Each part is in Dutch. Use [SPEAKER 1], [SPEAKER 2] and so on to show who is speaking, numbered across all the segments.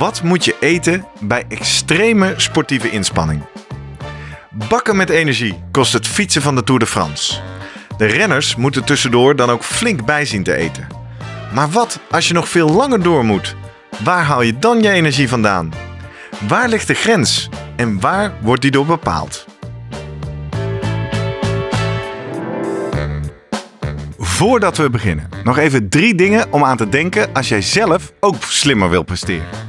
[SPEAKER 1] wat moet je eten bij extreme sportieve inspanning. Bakken met energie kost het fietsen van de Tour de France. De renners moeten tussendoor dan ook flink bijzien te eten. Maar wat als je nog veel langer door moet? Waar haal je dan je energie vandaan? Waar ligt de grens en waar wordt die door bepaald? Voordat we beginnen, nog even drie dingen om aan te denken als jij zelf ook slimmer wil presteren.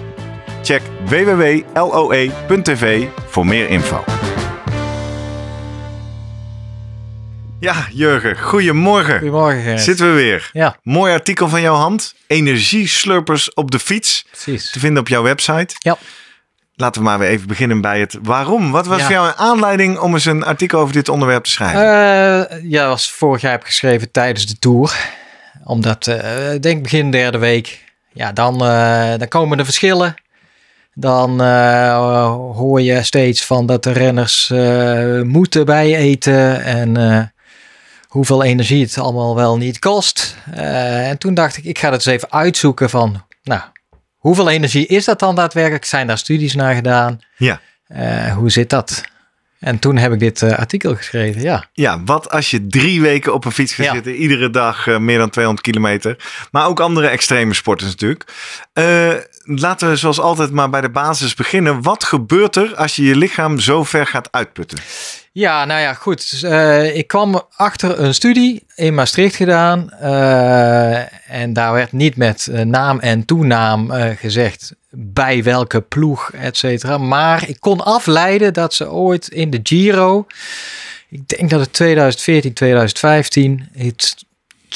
[SPEAKER 1] Check www.loe.tv voor meer info. Ja, Jurgen, goedemorgen.
[SPEAKER 2] Goedemorgen.
[SPEAKER 1] Zitten we weer.
[SPEAKER 2] Ja,
[SPEAKER 1] Mooi artikel van jouw hand. Energieslurpers op de fiets.
[SPEAKER 2] precies.
[SPEAKER 1] Te vinden op jouw website.
[SPEAKER 2] Ja.
[SPEAKER 1] Laten we maar weer even beginnen bij het waarom. Wat was
[SPEAKER 2] Ja.
[SPEAKER 1] voor jou een aanleiding om eens een artikel over dit onderwerp te schrijven?
[SPEAKER 2] Eh, ja, was vorig jaar heb geschreven tijdens de tour. Omdat, eh, ik denk begin derde week, ja, dan, eh, dan komen de verschillen. Dan eh, hoor je steeds van dat de renners eh, moeten bijeten en eh, hoeveel energie het allemaal wel niet kost. En toen dacht ik, ik ga het eens even uitzoeken van, nou, hoeveel energie is dat dan daadwerkelijk? Zijn daar studies naar gedaan?
[SPEAKER 1] Ja.
[SPEAKER 2] Hoe zit dat? En toen heb ik dit artikel geschreven, ja.
[SPEAKER 1] Ja, wat als je drie weken op een fiets gaat
[SPEAKER 2] Ja.
[SPEAKER 1] zitten, iedere dag meer dan 200 kilometer. Maar ook andere extreme sporten natuurlijk. Laten we zoals altijd maar bij de basis beginnen. Wat gebeurt er als je je lichaam zo ver gaat uitputten?
[SPEAKER 2] Ja, nou ja, goed. Dus, eh, ik kwam achter een studie in Maastricht gedaan. eh, en daar werd niet met eh, naam en toenaam gezegd bij welke ploeg, et cetera. Maar ik kon afleiden dat ze ooit in de Giro, ik denk dat het 2014, 2015, het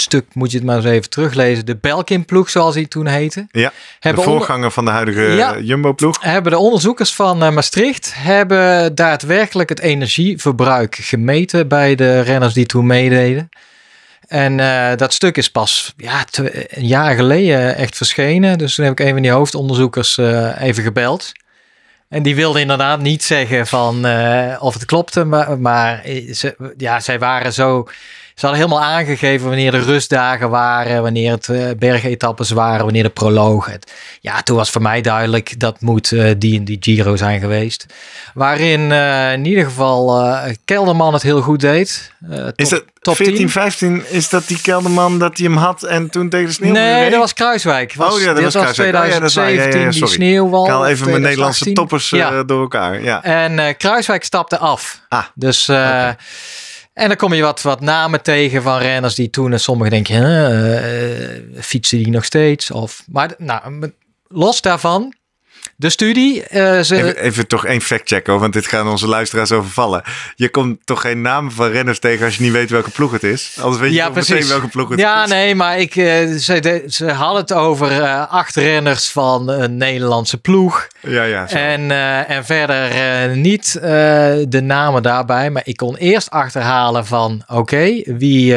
[SPEAKER 2] stuk moet je het maar eens even teruglezen, de Belkin-ploeg zoals die toen heette.
[SPEAKER 1] Ja, de
[SPEAKER 2] hebben onder-
[SPEAKER 1] voorganger van de huidige
[SPEAKER 2] Ja.
[SPEAKER 1] Jumbo-ploeg.
[SPEAKER 2] hebben de onderzoekers van eh, Maastricht hebben daadwerkelijk het energieverbruik gemeten bij de renners die toen meededen. En eh, dat stuk is pas ja, een jaar geleden echt verschenen. Dus toen heb ik een van die hoofdonderzoekers eh, even gebeld. En die wilde inderdaad niet zeggen van of het klopte, maar, maar ze, ja, zij waren zo. Ze hadden helemaal aangegeven wanneer de rustdagen waren, wanneer het eh, bergetappes waren, wanneer de proloog. Het, ja, toen was voor mij duidelijk dat moet eh, die in die Giro zijn geweest. Waarin eh, in ieder geval Kelderman het heel goed deed. Top,
[SPEAKER 1] Is dat
[SPEAKER 2] top
[SPEAKER 1] 14,
[SPEAKER 2] 10.
[SPEAKER 1] 15? Is dat die kelderman dat hij hem had en toen tegen de sneeuw
[SPEAKER 2] Nee, dat was Kruiswijk. Was,
[SPEAKER 1] Oh ja, dat
[SPEAKER 2] dit
[SPEAKER 1] was Kruiswijk. Oh ja, dat. Ja, ja, ja,
[SPEAKER 2] 2017, die sneeuwwal.
[SPEAKER 1] Ik haal even mijn Nederlandse
[SPEAKER 2] 2018.
[SPEAKER 1] toppers door elkaar. Ja.
[SPEAKER 2] En Kruiswijk stapte af.
[SPEAKER 1] Ah,
[SPEAKER 2] Dus. En dan kom je wat, wat namen tegen van renners die toen, en sommigen denken, eh, eh, fietsen die nog steeds? Of, maar nou, los daarvan, de studie. eh, ze,
[SPEAKER 1] Even, even toch één fact checken, want dit gaan onze luisteraars overvallen. Je komt toch geen naam van renners tegen als je niet weet welke ploeg het is? Anders weet je
[SPEAKER 2] ja,
[SPEAKER 1] toch meteen
[SPEAKER 2] precies.
[SPEAKER 1] welke ploeg het
[SPEAKER 2] ja,
[SPEAKER 1] is.
[SPEAKER 2] nee, maar ik, eh, ze, de- ze hadden het over eh, acht renners van een Nederlandse ploeg.
[SPEAKER 1] Ja, ja. zo.
[SPEAKER 2] En, en verder niet de namen daarbij. Maar ik kon eerst achterhalen van oké, wie.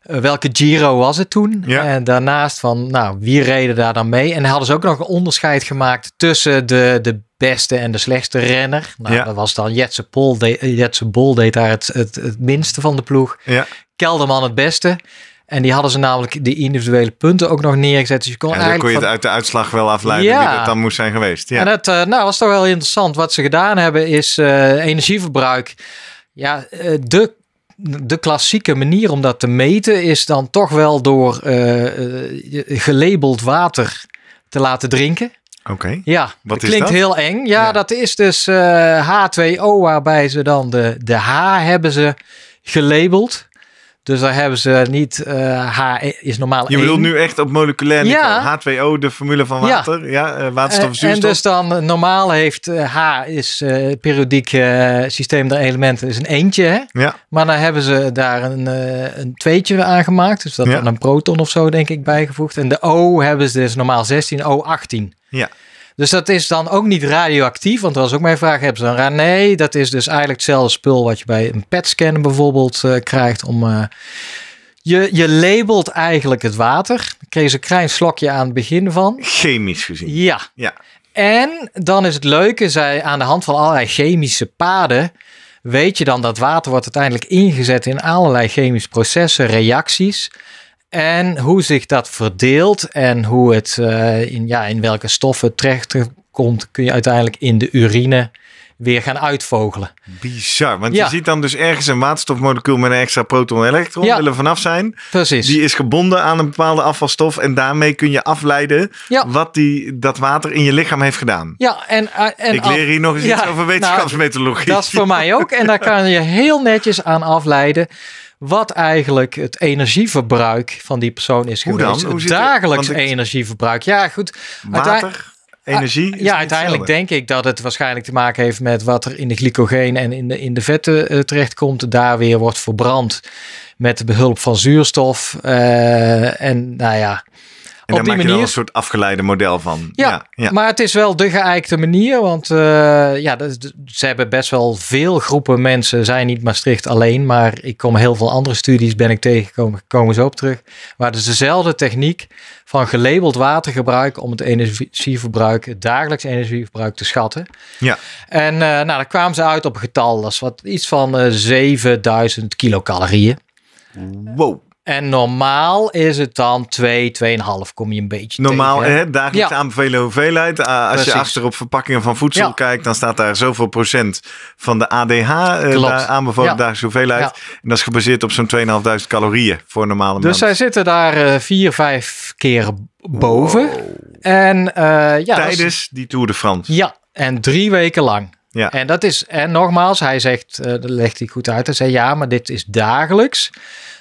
[SPEAKER 2] Eh, welke Giro was het toen?
[SPEAKER 1] Ja.
[SPEAKER 2] En daarnaast van, nou, wie reden daar dan mee? En hadden ze ook nog een onderscheid gemaakt tussen de, de beste en de slechtste renner. Nou,
[SPEAKER 1] Ja.
[SPEAKER 2] dat was dan Jetse Pol. De, Jetse Bol deed daar het, het, het minste van de ploeg.
[SPEAKER 1] ja.
[SPEAKER 2] Kelderman het beste. En die hadden ze namelijk de individuele punten ook nog neergezet. Dus je kon
[SPEAKER 1] Ja, dan kon
[SPEAKER 2] eigenlijk
[SPEAKER 1] je het
[SPEAKER 2] van-
[SPEAKER 1] uit de uitslag wel afleiden
[SPEAKER 2] Ja.
[SPEAKER 1] wie dat dan moest zijn geweest. Ja.
[SPEAKER 2] En dat eh, nou, was toch wel interessant. Wat ze gedaan hebben is eh, energieverbruik. Ja, eh, de, de klassieke manier om dat te meten is dan toch wel door eh, eh, gelabeld water te laten drinken.
[SPEAKER 1] Oké.
[SPEAKER 2] Ja,
[SPEAKER 1] Wat
[SPEAKER 2] dat
[SPEAKER 1] is
[SPEAKER 2] klinkt
[SPEAKER 1] dat?
[SPEAKER 2] heel eng. Ja,
[SPEAKER 1] Ja.
[SPEAKER 2] dat is dus eh, H2O, waarbij ze dan de, de H hebben ze gelabeld. Dus daar hebben ze niet, eh, H is normaal
[SPEAKER 1] Je bedoelt nu echt op moleculair niveau.
[SPEAKER 2] Ja.
[SPEAKER 1] H2O, de formule van
[SPEAKER 2] Ja.
[SPEAKER 1] water. Ja, eh, waterstof en
[SPEAKER 2] Eh,
[SPEAKER 1] zuurstof.
[SPEAKER 2] en dus dan eh, normaal heeft eh, H is eh periodiek eh, systeem der elementen is een eentje. Hè?
[SPEAKER 1] Ja,
[SPEAKER 2] Maar dan hebben ze daar een, eh, een tweetje aan gemaakt. Dus dat
[SPEAKER 1] Ja.
[SPEAKER 2] dan een proton of zo denk ik bijgevoegd. En de O hebben ze dus normaal 16, O 18.
[SPEAKER 1] ja.
[SPEAKER 2] Dus dat is dan ook niet radioactief, want dat was ook mijn vraag. Hebben ze dan ra- Nee, dat is dus eigenlijk hetzelfde spul wat je bij een PET-scan bijvoorbeeld eh, krijgt. Om, eh, je, je labelt eigenlijk het water. Daar kreeg ze een klein slokje aan het begin van.
[SPEAKER 1] Chemisch gezien.
[SPEAKER 2] Ja.
[SPEAKER 1] Ja.
[SPEAKER 2] En dan is het leuke, zij aan de hand van allerlei chemische paden weet je dan dat water wordt uiteindelijk ingezet in allerlei chemische processen, reacties. En hoe zich dat verdeelt en hoe het eh, in, ja, in welke stoffen terecht komt, kun je uiteindelijk in de urine weer gaan uitvogelen.
[SPEAKER 1] Bizar. Want
[SPEAKER 2] Ja.
[SPEAKER 1] je ziet dan dus ergens een waterstofmolecuul met een extra proton en elektron.
[SPEAKER 2] Ja.
[SPEAKER 1] Willen vanaf zijn.
[SPEAKER 2] Precies.
[SPEAKER 1] Die is gebonden aan een bepaalde afvalstof. En daarmee kun je afleiden
[SPEAKER 2] Ja.
[SPEAKER 1] wat die, dat water in je lichaam heeft gedaan.
[SPEAKER 2] ja, en, eh, en
[SPEAKER 1] Ik leer hier nog eens iets over
[SPEAKER 2] nou,
[SPEAKER 1] wetenschapsmethodologie.
[SPEAKER 2] Dat is voor mij ook. En daar kan je heel netjes aan afleiden wat eigenlijk het energieverbruik van die persoon is
[SPEAKER 1] Hoe dan?
[SPEAKER 2] geweest.
[SPEAKER 1] Hoe
[SPEAKER 2] Het dagelijks
[SPEAKER 1] ik-
[SPEAKER 2] energieverbruik. Ja, goed.
[SPEAKER 1] Water, energie. is
[SPEAKER 2] Ja, uiteindelijk
[SPEAKER 1] hetzelfde.
[SPEAKER 2] denk ik dat het waarschijnlijk te maken heeft met wat er in de glycogeen en in de, in de vetten eh, terechtkomt. Daar weer wordt verbrand met behulp van zuurstof. Eh, en nou ja,
[SPEAKER 1] En daar
[SPEAKER 2] op die
[SPEAKER 1] je
[SPEAKER 2] manier.
[SPEAKER 1] een soort afgeleide model van.
[SPEAKER 2] Ja,
[SPEAKER 1] ja, ja.
[SPEAKER 2] maar het is wel de geëikte manier, want eh, ja, dat is- ze hebben best wel veel groepen mensen, zijn niet Maastricht alleen, maar ik kom heel veel andere studies ben ik tegengekomen, komen zo op terug, waar dus dezelfde techniek van gelabeld watergebruik om het energieverbruik, het dagelijks energieverbruik te schatten.
[SPEAKER 1] Ja.
[SPEAKER 2] En eh, nou, daar kwamen ze uit op een getal, dat is wat iets van eh 7000 kilocalorieën.
[SPEAKER 1] Wow.
[SPEAKER 2] En normaal is het dan 2, 2,5 kom je een beetje
[SPEAKER 1] Normaal,
[SPEAKER 2] tegen.
[SPEAKER 1] hè, dagelijks
[SPEAKER 2] Ja.
[SPEAKER 1] aanbevelen hoeveelheid. Ah, als je achter op verpakkingen van voedsel
[SPEAKER 2] Ja.
[SPEAKER 1] kijkt, dan staat daar zoveel procent van de ADH eh,
[SPEAKER 2] Klopt.
[SPEAKER 1] daar aanbevolen
[SPEAKER 2] Ja.
[SPEAKER 1] dagelijkse hoeveelheid. En dat is gebaseerd op zo'n 2.500 calorieën voor een normale
[SPEAKER 2] Dus
[SPEAKER 1] mens.
[SPEAKER 2] zij zitten daar eh, vier, vijf keer boven. En eh, ja, is-
[SPEAKER 1] Tijdens die Tour de France.
[SPEAKER 2] ja, en drie weken lang.
[SPEAKER 1] Ja.
[SPEAKER 2] En dat is, en nogmaals, hij zegt, eh dat legt hij goed uit. Hij zei ja, maar dit is dagelijks.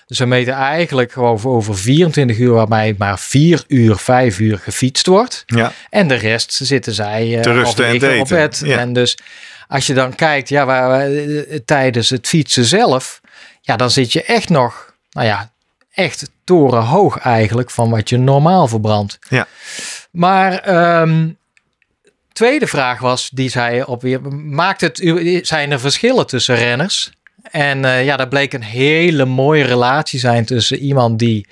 [SPEAKER 2] Dus we meten eigenlijk gewoon over 24 uur, waarbij maar 4 uur, 5 uur gefietst wordt.
[SPEAKER 1] Ja.
[SPEAKER 2] En de rest zitten zij eh
[SPEAKER 1] Te rusten en te
[SPEAKER 2] op bed.
[SPEAKER 1] Ja.
[SPEAKER 2] En dus als je dan kijkt, ja, waar, waar, eh, tijdens het fietsen zelf, ja, dan zit je echt nog, nou ja, echt torenhoog eigenlijk van wat je normaal verbrandt.
[SPEAKER 1] Ja.
[SPEAKER 2] Maar ehm, tweede vraag was, die zei op weer, maakt het, zijn er verschillen tussen renners? En eh, ja, daar bleek een hele mooie relatie zijn tussen iemand die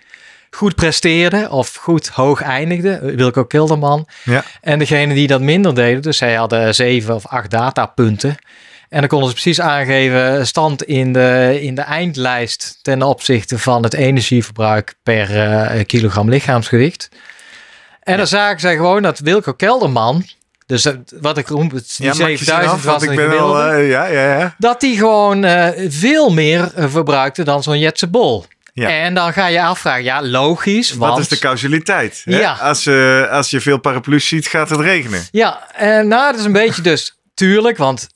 [SPEAKER 2] goed presteerde of goed hoog eindigde, Wilco Kilderman,
[SPEAKER 1] Ja.
[SPEAKER 2] en degene die dat minder deden. Dus zij hadden zeven of acht datapunten. En dan konden ze precies aangeven stand in de, in de eindlijst ten opzichte van het energieverbruik per eh, kilogram lichaamsgewicht. En dan zagen zij gewoon dat Wilco Kelderman, dus wat ik roem, die
[SPEAKER 1] Ja, maak je zin
[SPEAKER 2] 7000
[SPEAKER 1] af, want
[SPEAKER 2] was
[SPEAKER 1] ik ben eh, ja, ja, ja.
[SPEAKER 2] dat die gewoon eh, veel meer eh, verbruikte dan zo'n Jetse Bol.
[SPEAKER 1] Ja.
[SPEAKER 2] En dan ga je afvragen, ja logisch, want...
[SPEAKER 1] Wat is de causaliteit? hè?
[SPEAKER 2] Ja.
[SPEAKER 1] Als, eh, als je veel paraplu's ziet, gaat het regenen.
[SPEAKER 2] Ja, en nou, dat is een beetje dus tuurlijk, want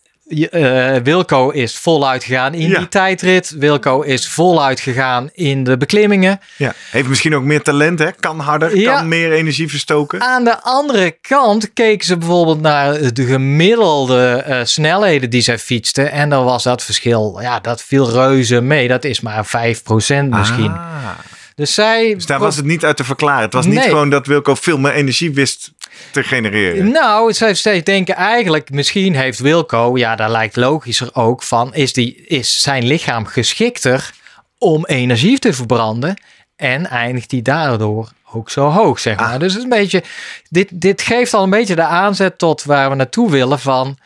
[SPEAKER 2] eh, Wilco is voluit gegaan in
[SPEAKER 1] Ja.
[SPEAKER 2] die tijdrit. Wilco is voluit gegaan in de beklimmingen.
[SPEAKER 1] Ja. Heeft misschien ook meer talent, hè? Kan harder,
[SPEAKER 2] Ja.
[SPEAKER 1] kan meer energie verstoken.
[SPEAKER 2] Aan de andere kant keken ze bijvoorbeeld naar de gemiddelde eh, snelheden die zij fietsten. En dan was dat verschil, ja, dat viel reuze mee. Dat is maar 5% misschien.
[SPEAKER 1] Ah.
[SPEAKER 2] Dus zij...
[SPEAKER 1] Dus daar was het niet uit te verklaren. Het was niet gewoon dat Wilco veel meer energie wist te genereren.
[SPEAKER 2] Nou, zij, zij denken eigenlijk, misschien heeft Wilco, ja, daar lijkt logischer ook van, is, die, is zijn lichaam geschikter om energie te verbranden en eindigt hij daardoor ook zo hoog, zeg maar.
[SPEAKER 1] Ah.
[SPEAKER 2] Dus het is een beetje, dit, dit geeft al een beetje de aanzet tot waar we naartoe willen van,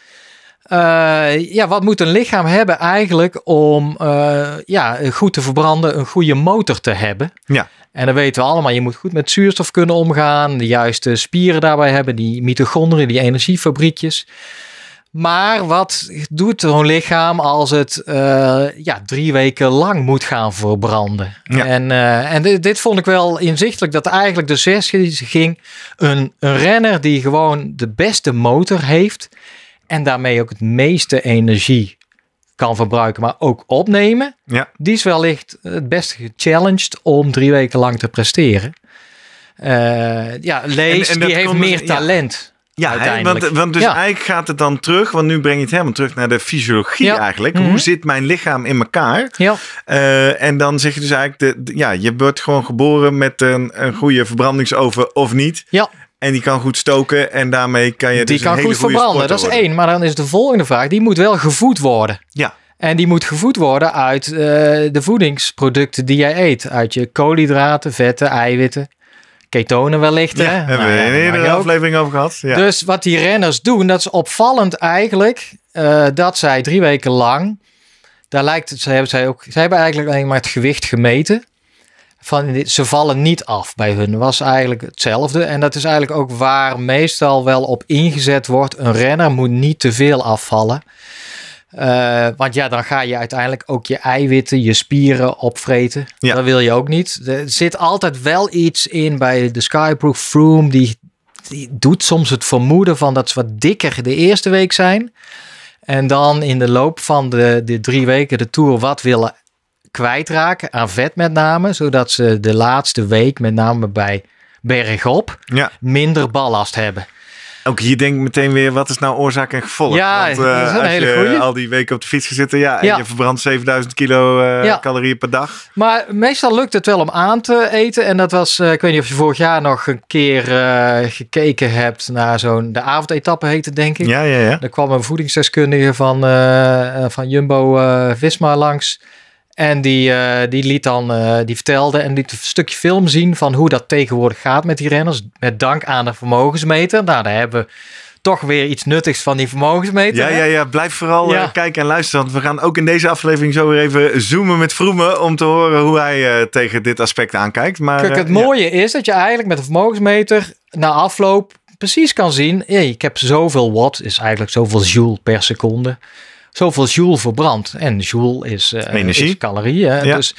[SPEAKER 2] eh, ja, wat moet een lichaam hebben eigenlijk om eh, ja, goed te verbranden, een goede motor te hebben?
[SPEAKER 1] Ja.
[SPEAKER 2] En dan weten we allemaal, je moet goed met zuurstof kunnen omgaan, de juiste spieren daarbij hebben, die mitochondriën, die energiefabriekjes. Maar wat doet zo'n lichaam als het uh, ja, drie weken lang moet gaan verbranden?
[SPEAKER 1] Ja.
[SPEAKER 2] En, uh, en dit, dit, vond ik wel inzichtelijk dat eigenlijk de sessie ging een, een renner die gewoon de beste motor heeft en daarmee ook het meeste energie kan verbruiken, maar ook opnemen.
[SPEAKER 1] Ja.
[SPEAKER 2] Die is wellicht het beste gechallenged om drie weken lang te presteren. Uh, ja, Lees,
[SPEAKER 1] En-
[SPEAKER 2] die heeft
[SPEAKER 1] dus-
[SPEAKER 2] meer talent.
[SPEAKER 1] Ja,
[SPEAKER 2] uiteindelijk.
[SPEAKER 1] want, want dus
[SPEAKER 2] Ja.
[SPEAKER 1] eigenlijk gaat het dan terug, want nu breng je het helemaal terug naar de fysiologie
[SPEAKER 2] Ja.
[SPEAKER 1] eigenlijk.
[SPEAKER 2] Mhm.
[SPEAKER 1] Hoe zit mijn lichaam in elkaar?
[SPEAKER 2] Ja,
[SPEAKER 1] Eh, en dan zeg je dus eigenlijk, de, de- ja, je wordt gewoon geboren met een, een goede verbrandingsoven of niet.
[SPEAKER 2] ja.
[SPEAKER 1] En die kan goed stoken en daarmee kan je
[SPEAKER 2] die
[SPEAKER 1] dus
[SPEAKER 2] kan
[SPEAKER 1] een hele
[SPEAKER 2] goed verbranden. Dat is één. Maar dan is de volgende vraag: die moet wel gevoed worden.
[SPEAKER 1] Ja,
[SPEAKER 2] En die moet gevoed worden uit eh, de voedingsproducten die jij eet. Uit je koolhydraten, vetten, eiwitten, ketonen wellicht.
[SPEAKER 1] ja
[SPEAKER 2] hè?
[SPEAKER 1] hebben
[SPEAKER 2] Nou
[SPEAKER 1] we
[SPEAKER 2] ja,
[SPEAKER 1] een
[SPEAKER 2] mag ook.
[SPEAKER 1] aflevering over gehad. Ja.
[SPEAKER 2] Dus wat die renners doen, dat is opvallend eigenlijk. eh, dat zij drie weken lang, daar lijkt het, ze hebben, zij ook, ze hebben eigenlijk alleen maar het gewicht gemeten. Van, ze vallen niet af bij hun. was eigenlijk hetzelfde. En dat is eigenlijk ook waar meestal wel op ingezet wordt. Een renner moet niet te veel afvallen. Eh, want ja, dan ga je uiteindelijk ook je eiwitten, je spieren opvreten.
[SPEAKER 1] Ja.
[SPEAKER 2] Dat wil je ook niet. Er zit altijd wel iets in bij de Skyproof Froome. Die, die doet soms het vermoeden van dat ze wat dikker de eerste week zijn. En dan in de loop van de, de drie weken de Tour wat willen kwijtraken. Aan vet met name. Zodat ze de laatste week met name bij bergop
[SPEAKER 1] ja,
[SPEAKER 2] minder ballast hebben.
[SPEAKER 1] ook hier denk ik meteen weer, wat is nou oorzaak en gevolg?
[SPEAKER 2] Ja,
[SPEAKER 1] Want, eh,
[SPEAKER 2] dat is een
[SPEAKER 1] als
[SPEAKER 2] hele
[SPEAKER 1] je al die weken op de fiets gezeten, ja, en
[SPEAKER 2] Ja.
[SPEAKER 1] je verbrandt 7000 kilo eh,
[SPEAKER 2] Ja.
[SPEAKER 1] calorieën per dag.
[SPEAKER 2] Maar meestal lukt het wel om aan te eten. En dat was, eh, ik weet niet of je vorig jaar nog een keer eh, gekeken hebt naar zo'n, de avondetappe heette denk ik.
[SPEAKER 1] Ja, ja, ja.
[SPEAKER 2] Er kwam een voedingsdeskundige van, eh, eh, van Jumbo eh, Visma langs. En die, eh, die liet dan, eh, die vertelde en liet een stukje film zien van hoe dat tegenwoordig gaat met die renners. Met dank aan de vermogensmeter. Nou, daar hebben we toch weer iets nuttigs van die vermogensmeter.
[SPEAKER 1] Ja,
[SPEAKER 2] hè?
[SPEAKER 1] ja, ja, blijf vooral
[SPEAKER 2] Ja.
[SPEAKER 1] eh, kijken en luisteren. Want we gaan ook in deze aflevering zo weer even zoomen met Vroemen. Om te horen hoe hij tegen dit aspect aankijkt. Maar,
[SPEAKER 2] Kijk, het
[SPEAKER 1] ja.
[SPEAKER 2] mooie is dat je eigenlijk met een vermogensmeter na afloop precies kan zien. Hey, ik heb zoveel watt, is eigenlijk zoveel joule per seconde. Zoveel joule verbrand. En joule is, eh,
[SPEAKER 1] Energie.
[SPEAKER 2] is calorie. Hè?
[SPEAKER 1] Ja.
[SPEAKER 2] Dus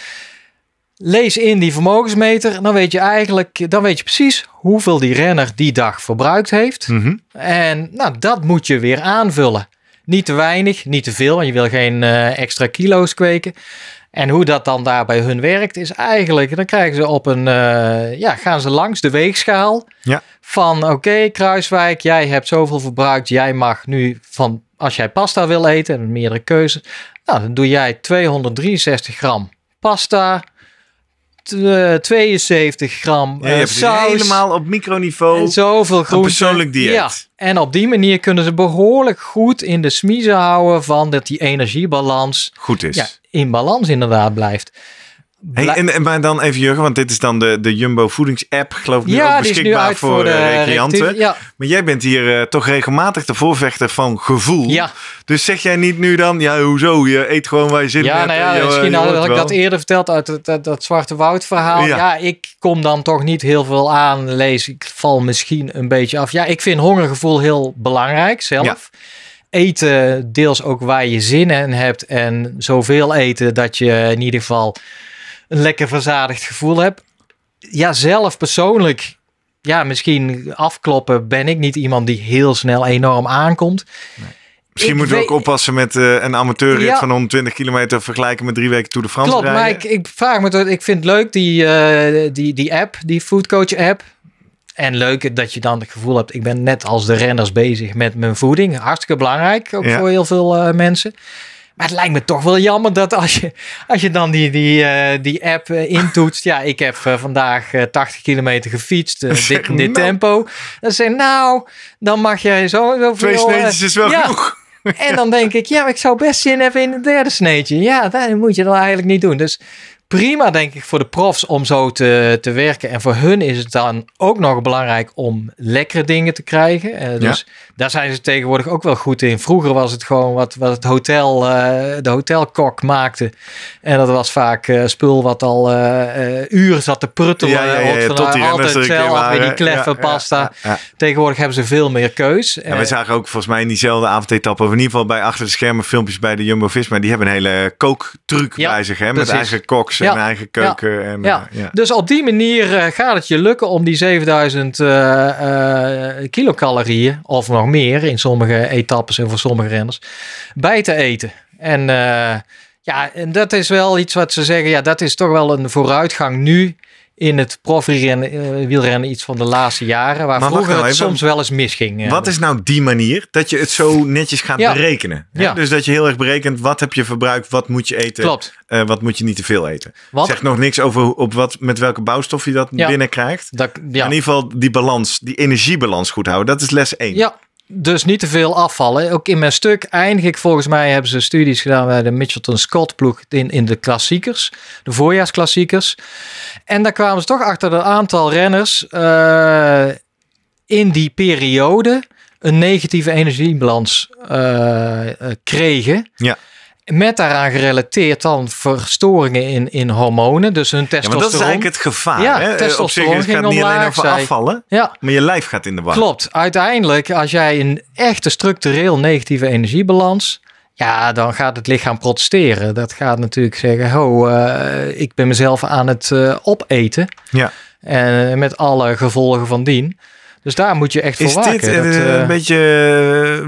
[SPEAKER 2] lees in die vermogensmeter. Dan weet je eigenlijk, dan weet je precies hoeveel die renner die dag verbruikt heeft.
[SPEAKER 1] Mhm.
[SPEAKER 2] En nou, dat moet je weer aanvullen. Niet te weinig, niet te veel, want je wil geen eh, extra kilo's kweken. En hoe dat dan daar bij hun werkt, is eigenlijk, dan krijgen ze op een, eh, ja, gaan ze langs de weegschaal.
[SPEAKER 1] Ja.
[SPEAKER 2] Van oké, Kruiswijk, jij hebt zoveel verbruikt. Jij mag nu van, als jij pasta wil eten, en meerdere keuzes. Nou, dan doe jij 263 gram pasta. t- eh, 72 gram
[SPEAKER 1] Ja, je
[SPEAKER 2] eh, saus.
[SPEAKER 1] helemaal op microniveau.
[SPEAKER 2] En zoveel groenten.
[SPEAKER 1] persoonlijk dieet.
[SPEAKER 2] Ja, en op die manier kunnen ze behoorlijk goed in de smiezen houden van dat die energiebalans
[SPEAKER 1] Goed is.
[SPEAKER 2] ja, in balans inderdaad blijft.
[SPEAKER 1] Hey, en, en maar dan even Jurgen, want dit is dan de, de Jumbo voedingsapp, geloof ik, nu ook
[SPEAKER 2] ja, nu
[SPEAKER 1] beschikbaar
[SPEAKER 2] uit
[SPEAKER 1] voor,
[SPEAKER 2] voor de
[SPEAKER 1] eh, recreanten.
[SPEAKER 2] Ja,
[SPEAKER 1] Maar jij bent hier eh, toch regelmatig de voorvechter van gevoel.
[SPEAKER 2] ja.
[SPEAKER 1] Dus zeg jij niet nu dan, ja, hoezo? Je eet gewoon waar je zin in
[SPEAKER 2] ja
[SPEAKER 1] hebt.
[SPEAKER 2] nou
[SPEAKER 1] en
[SPEAKER 2] ja,
[SPEAKER 1] je-
[SPEAKER 2] misschien
[SPEAKER 1] je
[SPEAKER 2] had, ik dat eerder verteld uit het, dat, dat Zwarte Woud verhaal.
[SPEAKER 1] Ja.
[SPEAKER 2] Ja. ik kom dan toch niet heel veel aan. Lees, ik val misschien een beetje af. Ja, ik vind hongergevoel heel belangrijk zelf. Eten deels ook waar je zin in hebt. En zoveel eten dat je in ieder geval een lekker verzadigd gevoel hebt. Ja, zelf persoonlijk, ja, misschien afkloppen ben ik niet iemand die heel snel enorm aankomt.
[SPEAKER 1] Misschien
[SPEAKER 2] ik
[SPEAKER 1] moeten we ook oppassen met eh, een amateurrit
[SPEAKER 2] Ja.
[SPEAKER 1] van 120 kilometer vergelijken met drie weken Tour de France
[SPEAKER 2] Klopt,
[SPEAKER 1] rijden.
[SPEAKER 2] maar ik, ik vraag me ik vind het leuk die, eh, die, die app, die Foodcoach app. En leuk dat je dan het gevoel hebt, ik ben net als de renners bezig met mijn voeding. Hartstikke belangrijk, ook
[SPEAKER 1] Ja.
[SPEAKER 2] voor heel veel eh, mensen. Maar het lijkt me toch wel jammer dat als je, als je dan die, die, eh, die app eh, intoetst. Ja, ik heb eh, vandaag eh, 80 kilometer gefietst, dit, dit
[SPEAKER 1] nou.
[SPEAKER 2] tempo. Dan zeg nou, dan mag jij zo zoveel...
[SPEAKER 1] Twee sneetjes is wel
[SPEAKER 2] ja.
[SPEAKER 1] genoeg.
[SPEAKER 2] En dan denk ik, ja, ik zou best zin hebben in een derde sneetje. Ja, dat moet je dan eigenlijk niet doen. Dus prima, denk ik, voor de profs om zo te, te werken. En voor hun is het dan ook nog belangrijk om lekkere dingen te krijgen. Uh, dus daar zijn ze tegenwoordig ook wel goed in. Vroeger was het gewoon wat, wat het hotel, uh, de hotelkok maakte. En dat was vaak uh, spul wat al uren zat te pruttelen. Ja, ja, ja, tot die altijd hetzelfde, die kleffe pasta. Tegenwoordig hebben ze veel meer keus.
[SPEAKER 1] En we zagen ook volgens mij in diezelfde avondetappe, of in ieder geval bij achter de schermen filmpjes bij de Jumbo-Visma. Die hebben een hele kooktruc bij zich, hè, met eigen koks en eigen keuken. Ja. En,
[SPEAKER 2] ja. Dus op die manier gaat het je lukken om die 7000 kilocalorieën, of nog meer in sommige etappes en voor sommige renners, bij te eten. En uh, ja, en dat is wel iets wat ze zeggen, ja, dat is toch wel een vooruitgang nu in het profielrennen, uh, wielrennen iets van de laatste jaren, waar maar vroeger nou het soms wel eens misging.
[SPEAKER 1] Eh. Wat is nou die manier dat je het zo netjes gaat berekenen? Ja. Dus dat je heel erg berekent, wat heb je verbruikt, wat moet je eten,
[SPEAKER 2] Klopt.
[SPEAKER 1] Uh, wat moet je niet te veel eten. Wat? Zeg nog niks over op wat, met welke bouwstof je dat ja. binnenkrijgt. Dat, in ieder geval die balans, die energiebalans goed houden, dat is les 1.
[SPEAKER 2] Ja, dus niet te veel afvallen. Ook in mijn stuk eindig ik volgens mij hebben ze studies gedaan bij de Mitchelton Scott ploeg in, in de klassiekers, de voorjaarsklassiekers. En daar kwamen ze toch achter dat een aantal renners uh, in die periode een negatieve energiebalans uh, kregen.
[SPEAKER 1] Ja.
[SPEAKER 2] Met daaraan gerelateerd dan verstoringen in, in hormonen, dus hun testosteron.
[SPEAKER 1] Ja, maar dat is eigenlijk het gevaar. Ja, hè? testosteron Op zich, het gaat niet alleen over afvallen, ja. maar je lijf gaat in de war.
[SPEAKER 2] Klopt. Uiteindelijk, als jij een echte structureel negatieve energiebalans... Ja, dan gaat het lichaam protesteren. Dat gaat natuurlijk zeggen, ho, uh, ik ben mezelf aan het uh, opeten.
[SPEAKER 1] Ja.
[SPEAKER 2] En met alle gevolgen van dien. Dus daar moet je echt voor
[SPEAKER 1] is
[SPEAKER 2] waken.
[SPEAKER 1] Is dit uh, een beetje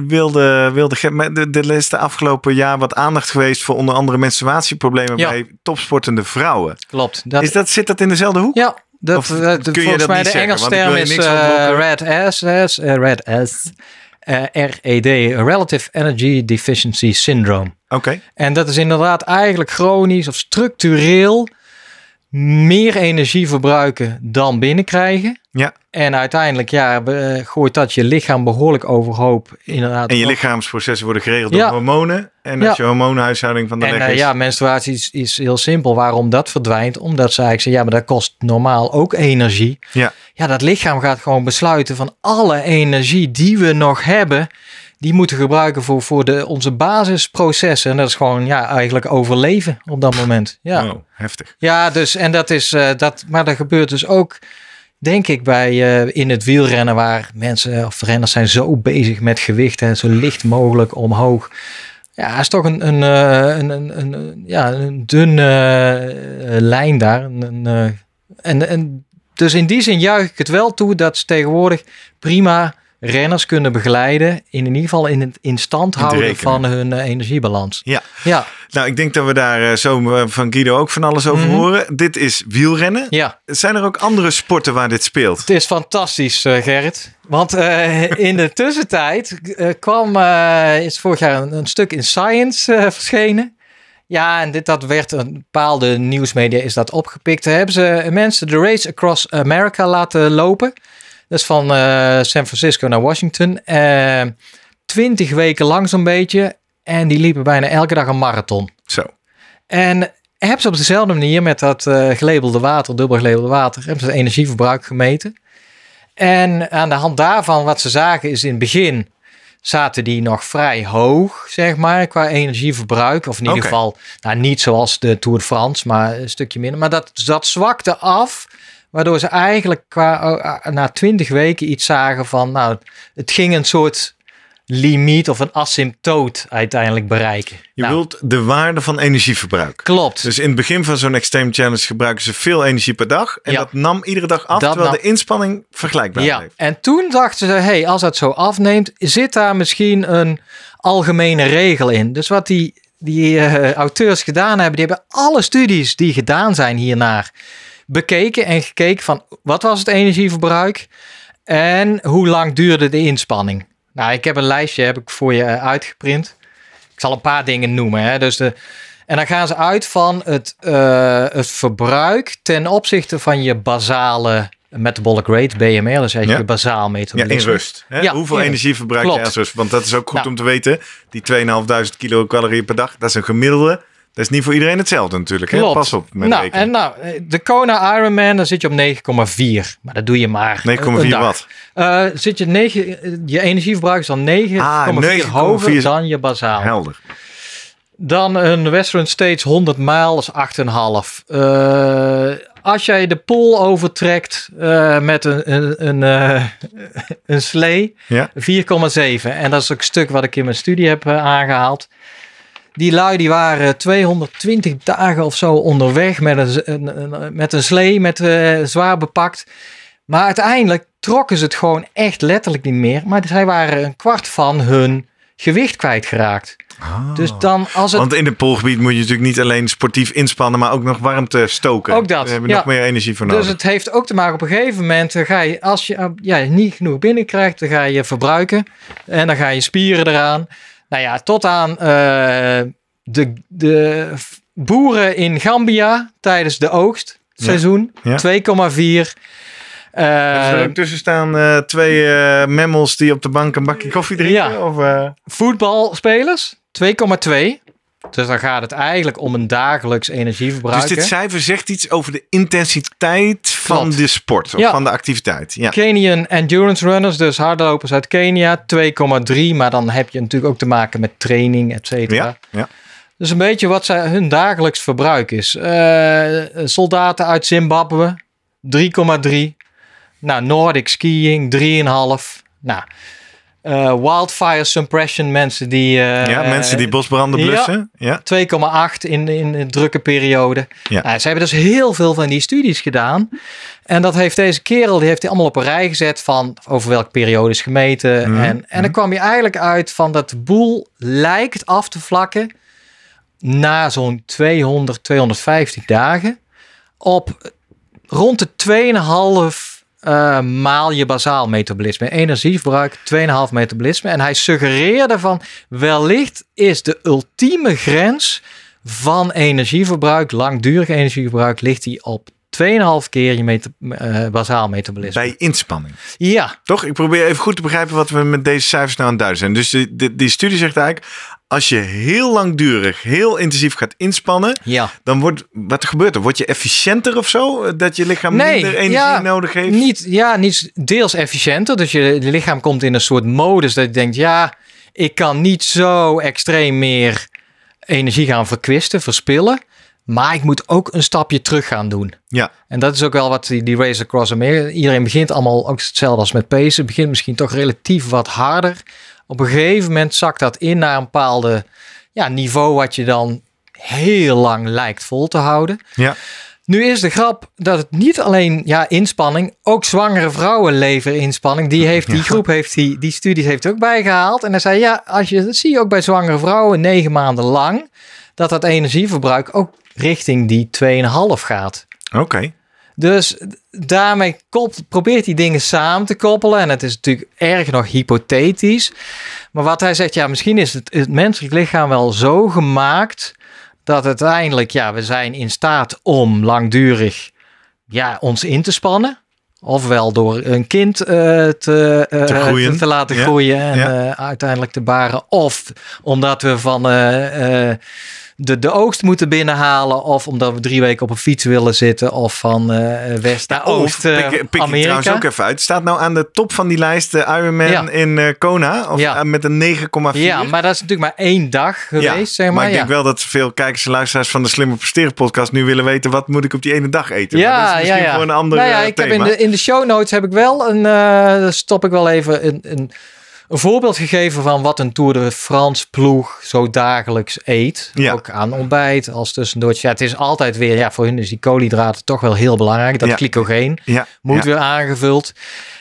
[SPEAKER 1] wilde, wilde de, de, de afgelopen jaar wat aandacht geweest voor onder andere menstruatieproblemen bij topsportende vrouwen?
[SPEAKER 2] Klopt.
[SPEAKER 1] Dat, is dat, zit dat in dezelfde hoek?
[SPEAKER 2] Ja, dat, of, dat, kun volgens mij de Engelse term is uh, red S, uh, red S, RED, Relative Energy Deficiency Syndrome.
[SPEAKER 1] Oké.
[SPEAKER 2] En dat is inderdaad eigenlijk chronisch of structureel meer energie verbruiken dan binnenkrijgen.
[SPEAKER 1] Ja.
[SPEAKER 2] En uiteindelijk ja, eh, gooit dat je lichaam behoorlijk overhoop. Inderdaad.
[SPEAKER 1] En je lichaamsprocessen worden geregeld door hormonen. En als je hormoonhuishouding van de
[SPEAKER 2] en,
[SPEAKER 1] weg
[SPEAKER 2] uh, Ja, menstruatie is, is, heel simpel. Waarom dat verdwijnt? Omdat ze eigenlijk zeggen, ja, maar dat kost normaal ook energie.
[SPEAKER 1] Ja.
[SPEAKER 2] Ja, dat lichaam gaat gewoon besluiten van alle energie die we nog hebben die moeten gebruiken voor, voor de, onze basisprocessen. En dat is gewoon ja, eigenlijk overleven op dat moment. Ja,
[SPEAKER 1] oh, heftig.
[SPEAKER 2] Ja, dus en dat is uh, dat, maar dat gebeurt dus ook, denk ik, bij uh, in het wielrennen, waar mensen of renners zijn zo bezig met gewicht en zo licht mogelijk omhoog. Ja, is toch een, een, een, een, een, ja, een dunne lijn daar. Een, en, en dus in die zin juich ik het wel toe dat ze tegenwoordig prima renners kunnen begeleiden. In ieder geval in het in stand houden van hun uh, energiebalans.
[SPEAKER 1] Ja.
[SPEAKER 2] ja.
[SPEAKER 1] Nou, ik denk dat we daar uh, zo eh, van Guido ook van alles over mm -hmm. horen. Dit is wielrennen.
[SPEAKER 2] Ja.
[SPEAKER 1] Zijn er ook andere sporten waar dit speelt?
[SPEAKER 2] Het is fantastisch, uh, Gerrit. Want in de tussentijd kwam, is vorig jaar een, een stuk in Science verschenen. Ja, en dit dat werd een bepaalde nieuwsmedia is dat opgepikt. Hebben ze mensen de Race Across America laten lopen. Dat is van uh, San Francisco naar Washington. Uh, twintig weken lang zo'n beetje. En die liepen bijna elke dag een marathon.
[SPEAKER 1] Zo.
[SPEAKER 2] En hebben ze op dezelfde manier met dat uh, gelabelde water, dubbel gelabelde water, hebben ze het energieverbruik gemeten. En aan de hand daarvan, wat ze zagen, is in het begin zaten die nog vrij hoog, zeg maar, qua energieverbruik. Of in ieder okay. geval, nou, niet zoals de Tour de France, maar een stukje minder. Maar dat, dat zwakte af Waardoor ze eigenlijk qua, uh, na twintig weken iets zagen van, nou, het ging een soort limiet of een asymptoot uiteindelijk bereiken.
[SPEAKER 1] Je
[SPEAKER 2] nou,
[SPEAKER 1] wilt de waarde van energieverbruik.
[SPEAKER 2] Klopt.
[SPEAKER 1] Dus in het begin van zo'n extreme challenge gebruiken ze veel energie per dag. En ja. dat nam iedere dag af, dat terwijl nam... de inspanning vergelijkbaar
[SPEAKER 2] ja.
[SPEAKER 1] bleef.
[SPEAKER 2] En toen dachten ze, hey, als dat zo afneemt, zit daar misschien een algemene regel in. Dus wat die, die uh, auteurs gedaan hebben, die hebben alle studies die gedaan zijn hiernaar bekeken en gekeken van wat was het energieverbruik en hoe lang duurde de inspanning. Nou, ik heb een lijstje heb ik voor je eh, uitgeprint. Ik zal een paar dingen noemen. Hè. Dus de, en dan gaan ze uit van het, uh, het verbruik ten opzichte van je basale metabolic rate, BMR, dus eigenlijk ja. je bazaal metabolisme.
[SPEAKER 1] Ja, in rust. Hè? Ja, Hoeveel in energie verbruik je als rust? Want dat is ook goed nou, om te weten. Die 2.500 kilocalorieën per dag, dat is een gemiddelde Dat is niet voor iedereen hetzelfde natuurlijk. Hè? Pas op met
[SPEAKER 2] nou,
[SPEAKER 1] rekenen.
[SPEAKER 2] en nou, de Kona Ironman, dan zit je op 9,4. Maar dat doe je maar
[SPEAKER 1] 9,4
[SPEAKER 2] een dag.
[SPEAKER 1] wat?
[SPEAKER 2] Eh, zit je, 9, je energieverbruik is dan 9,4
[SPEAKER 1] Ah, 9,4
[SPEAKER 2] hoger dan je bazaal.
[SPEAKER 1] Helder.
[SPEAKER 2] Dan een Western States 100 mijl is 8,5. Eh als jij de pool overtrekt eh, met een, een, een, eh, een slee,
[SPEAKER 1] Ja.
[SPEAKER 2] 4,7. En dat is ook een stuk wat ik in mijn studie heb eh, aangehaald. Die lui die waren 220 dagen of zo onderweg met een, met een slee, met, eh, zwaar bepakt. Maar uiteindelijk trokken ze het gewoon echt letterlijk niet meer. Maar zij waren een kwart van hun gewicht kwijtgeraakt. Dus dan als het
[SPEAKER 1] Ah. Want in het poolgebied moet je natuurlijk niet alleen sportief inspannen, maar ook nog warmte stoken.
[SPEAKER 2] Ook dat,
[SPEAKER 1] We hebben
[SPEAKER 2] ja.
[SPEAKER 1] nog meer energie voor nodig.
[SPEAKER 2] Dus het heeft ook te maken op een gegeven moment, ga je, als je ja, niet genoeg binnenkrijgt, dan ga je verbruiken. En dan ga je spieren eraan. Nou ja, tot aan eh, de, de boeren in Gambia tijdens de oogstseizoen.
[SPEAKER 1] Ja.
[SPEAKER 2] 2,4. Eh,
[SPEAKER 1] Hebben er ook tussen staan twee eh mammals die op de bank een bakje koffie drinken?
[SPEAKER 2] Ja.
[SPEAKER 1] Of,
[SPEAKER 2] voetbalspelers 2,2. Dus dan gaat het eigenlijk om een dagelijks energieverbruik.
[SPEAKER 1] Dus dit cijfer zegt iets over de intensiteit van de sport, of
[SPEAKER 2] Ja.
[SPEAKER 1] van de activiteit. Ja.
[SPEAKER 2] Kenyan Endurance Runners, dus hardlopers uit Kenia, 2,3. Maar dan heb je natuurlijk ook te maken met training, et cetera.
[SPEAKER 1] Ja, ja.
[SPEAKER 2] Dus een beetje wat zij, hun dagelijks verbruik is. Eh, soldaten uit Zimbabwe, 3,3. Nou, Nordic skiing, 3,5. Nou, eh, wildfire suppression, mensen die... eh,
[SPEAKER 1] ja, mensen die bosbranden blussen. Ja.
[SPEAKER 2] 2,8 in, in een drukke periode.
[SPEAKER 1] Ja.
[SPEAKER 2] Nou, ze hebben dus heel veel van die studies gedaan. En dat heeft deze kerel, die heeft hij allemaal op een rij gezet van over welke periode is gemeten.
[SPEAKER 1] Mhm,
[SPEAKER 2] En, en dan kwam je eigenlijk uit van dat de boel lijkt af te vlakken na zo'n 200, 250 dagen op rond de 2,5 eh, maal je bazaal metabolisme. Energieverbruik 2,5 metabolisme. En hij suggereerde van wellicht is de ultieme grens van energieverbruik, langdurig energieverbruik, ligt die op 2,5 keer je meta eh, bazaal metabolisme.
[SPEAKER 1] Bij inspanning.
[SPEAKER 2] Ja,
[SPEAKER 1] Toch? Ik probeer even goed te begrijpen wat we met deze cijfers nou aan het duiden zijn. Dus die, die, die studie zegt eigenlijk, als je heel langdurig, heel intensief gaat inspannen,
[SPEAKER 2] ja.
[SPEAKER 1] dan wordt, wat gebeurt er? Word je efficiënter of zo? Dat je lichaam
[SPEAKER 2] Nee,
[SPEAKER 1] minder energie
[SPEAKER 2] ja,
[SPEAKER 1] nodig heeft?
[SPEAKER 2] Niet, ja, niet deels efficiënter. Dus je, je lichaam komt in een soort modus dat je denkt, ja, ik kan niet zo extreem meer energie gaan verkwisten, verspillen. Maar ik moet ook een stapje terug gaan doen.
[SPEAKER 1] Ja,
[SPEAKER 2] En dat is ook wel wat die, die Race Across America... Iedereen begint allemaal ook hetzelfde als met pacen. Begint misschien toch relatief wat harder. Op een gegeven moment zakt dat in naar een bepaalde ja, niveau... wat je dan heel lang lijkt vol te houden.
[SPEAKER 1] ja.
[SPEAKER 2] Nu is de grap dat het niet alleen ja, inspanning, ook zwangere vrouwen leveren inspanning. Die, heeft, die
[SPEAKER 1] Ja.
[SPEAKER 2] groep heeft die, die studies heeft ook bijgehaald. En hij zei ja, als je, dat zie je ook bij zwangere vrouwen negen maanden lang, dat dat energieverbruik ook richting die 2,5 gaat.
[SPEAKER 1] Oké.
[SPEAKER 2] Dus daarmee probeert hij dingen samen te koppelen. En het is natuurlijk erg nog hypothetisch. Maar wat hij zegt, ja, misschien is het, het menselijk lichaam wel zo gemaakt dat uiteindelijk, ja, we zijn in staat om langdurig ja, ons in te spannen. Ofwel door een kind eh, te, eh,
[SPEAKER 1] Te groeien.
[SPEAKER 2] te, te laten
[SPEAKER 1] Ja,
[SPEAKER 2] groeien en
[SPEAKER 1] ja.
[SPEAKER 2] eh, uiteindelijk te baren. Of omdat we van de, de oogst moeten binnenhalen. Of omdat we drie weken op een fiets willen zitten. Of van eh, west naar oost eh,
[SPEAKER 1] pik, pik ik trouwens
[SPEAKER 2] Amerika.
[SPEAKER 1] ook even uit. Staat nou aan de top van die lijst de Ironman
[SPEAKER 2] Ja.
[SPEAKER 1] in eh, Kona? Of
[SPEAKER 2] Ja.
[SPEAKER 1] met een 9,4?
[SPEAKER 2] Ja, maar dat is natuurlijk maar één dag geweest, zeg maar.
[SPEAKER 1] maar ik
[SPEAKER 2] ja.
[SPEAKER 1] denk wel dat veel kijkers en luisteraars van de Slimmer Presteren podcast nu willen weten wat moet ik op die ene dag eten. Maar dat is
[SPEAKER 2] Ja,
[SPEAKER 1] misschien
[SPEAKER 2] ja, ja.
[SPEAKER 1] voor een ander
[SPEAKER 2] nou ja, ik heb in de, in de show notes heb ik wel een, stop ik wel even een, een, een voorbeeld gegeven van wat een Tour de France ploeg zo dagelijks eet.
[SPEAKER 1] Ja.
[SPEAKER 2] Ook aan ontbijt als tussendoortje. Ja, het is altijd weer, ja, voor hun is die koolhydraten toch wel heel belangrijk. Dat
[SPEAKER 1] Ja.
[SPEAKER 2] glycogeen
[SPEAKER 1] ja,
[SPEAKER 2] moet weer aangevuld.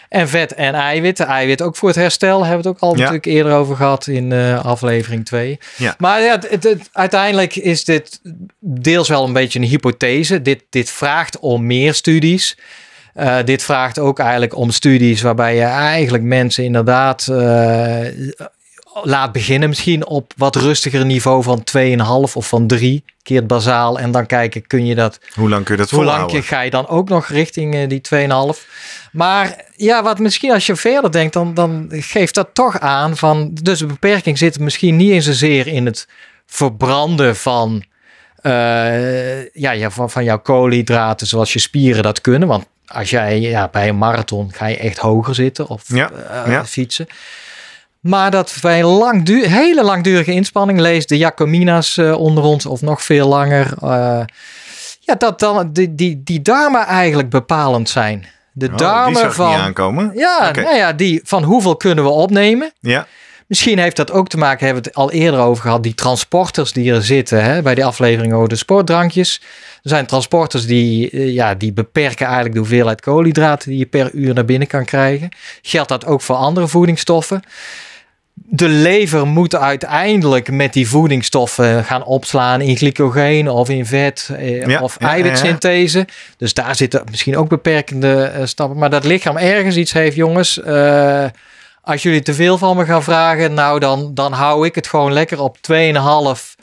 [SPEAKER 2] En vet en eiwit. Eiwit ook voor het herstel. Hebben we het ook al natuurlijk eerder over gehad in eh, aflevering 2.
[SPEAKER 1] Ja.
[SPEAKER 2] Maar ja, het, het- uiteindelijk is dit deels wel een beetje een hypothese. Dit, dit vraagt om meer studies. Eh, dit vraagt ook eigenlijk om studies waarbij je eigenlijk mensen inderdaad eh, laat beginnen. Misschien op wat rustiger niveau van 2,5 of van 3 keer het bazaal. En dan kijken, kun je dat
[SPEAKER 1] Hoe lang kun je dat
[SPEAKER 2] hoe lang ga je dan ook nog richting eh, die 2,5? Maar ja, wat misschien als je verder denkt, dan, dan geeft dat toch aan van. Dus de beperking zit misschien niet eens zozeer in het verbranden van ja, van, van jouw koolhydraten, zoals je spieren dat kunnen. Want als jij ja, bij een marathon ga je echt hoger zitten of
[SPEAKER 1] Ja,
[SPEAKER 2] eh,
[SPEAKER 1] ja.
[SPEAKER 2] fietsen. Maar dat bij een hele langdurige inspanning, lees de Jacomina's eh, onder ons of nog veel langer. eh, ja, dat dan die, die, die darmen eigenlijk bepalend zijn. De
[SPEAKER 1] Oh, die
[SPEAKER 2] darmen
[SPEAKER 1] niet
[SPEAKER 2] van.
[SPEAKER 1] aankomen.
[SPEAKER 2] Ja, nou ja, die van hoeveel kunnen we opnemen?
[SPEAKER 1] Ja,
[SPEAKER 2] Misschien heeft dat ook te maken, hebben we het al eerder over gehad, die transporters die er zitten hè, bij die aflevering over de sportdrankjes. Er zijn transporters die, eh, ja, die beperken eigenlijk de hoeveelheid koolhydraten die je per uur naar binnen kan krijgen. Geldt dat ook voor andere voedingsstoffen? De lever moet uiteindelijk met die voedingsstoffen gaan opslaan in glycogeen of in vet eh,
[SPEAKER 1] Ja,
[SPEAKER 2] of
[SPEAKER 1] ja, ja, ja.
[SPEAKER 2] eiwitsynthese. Dus daar zitten misschien ook beperkende eh, stappen. Maar dat lichaam ergens iets heeft, jongens. Als jullie te veel van me gaan vragen, nou dan, dan hou ik het gewoon lekker op 2,5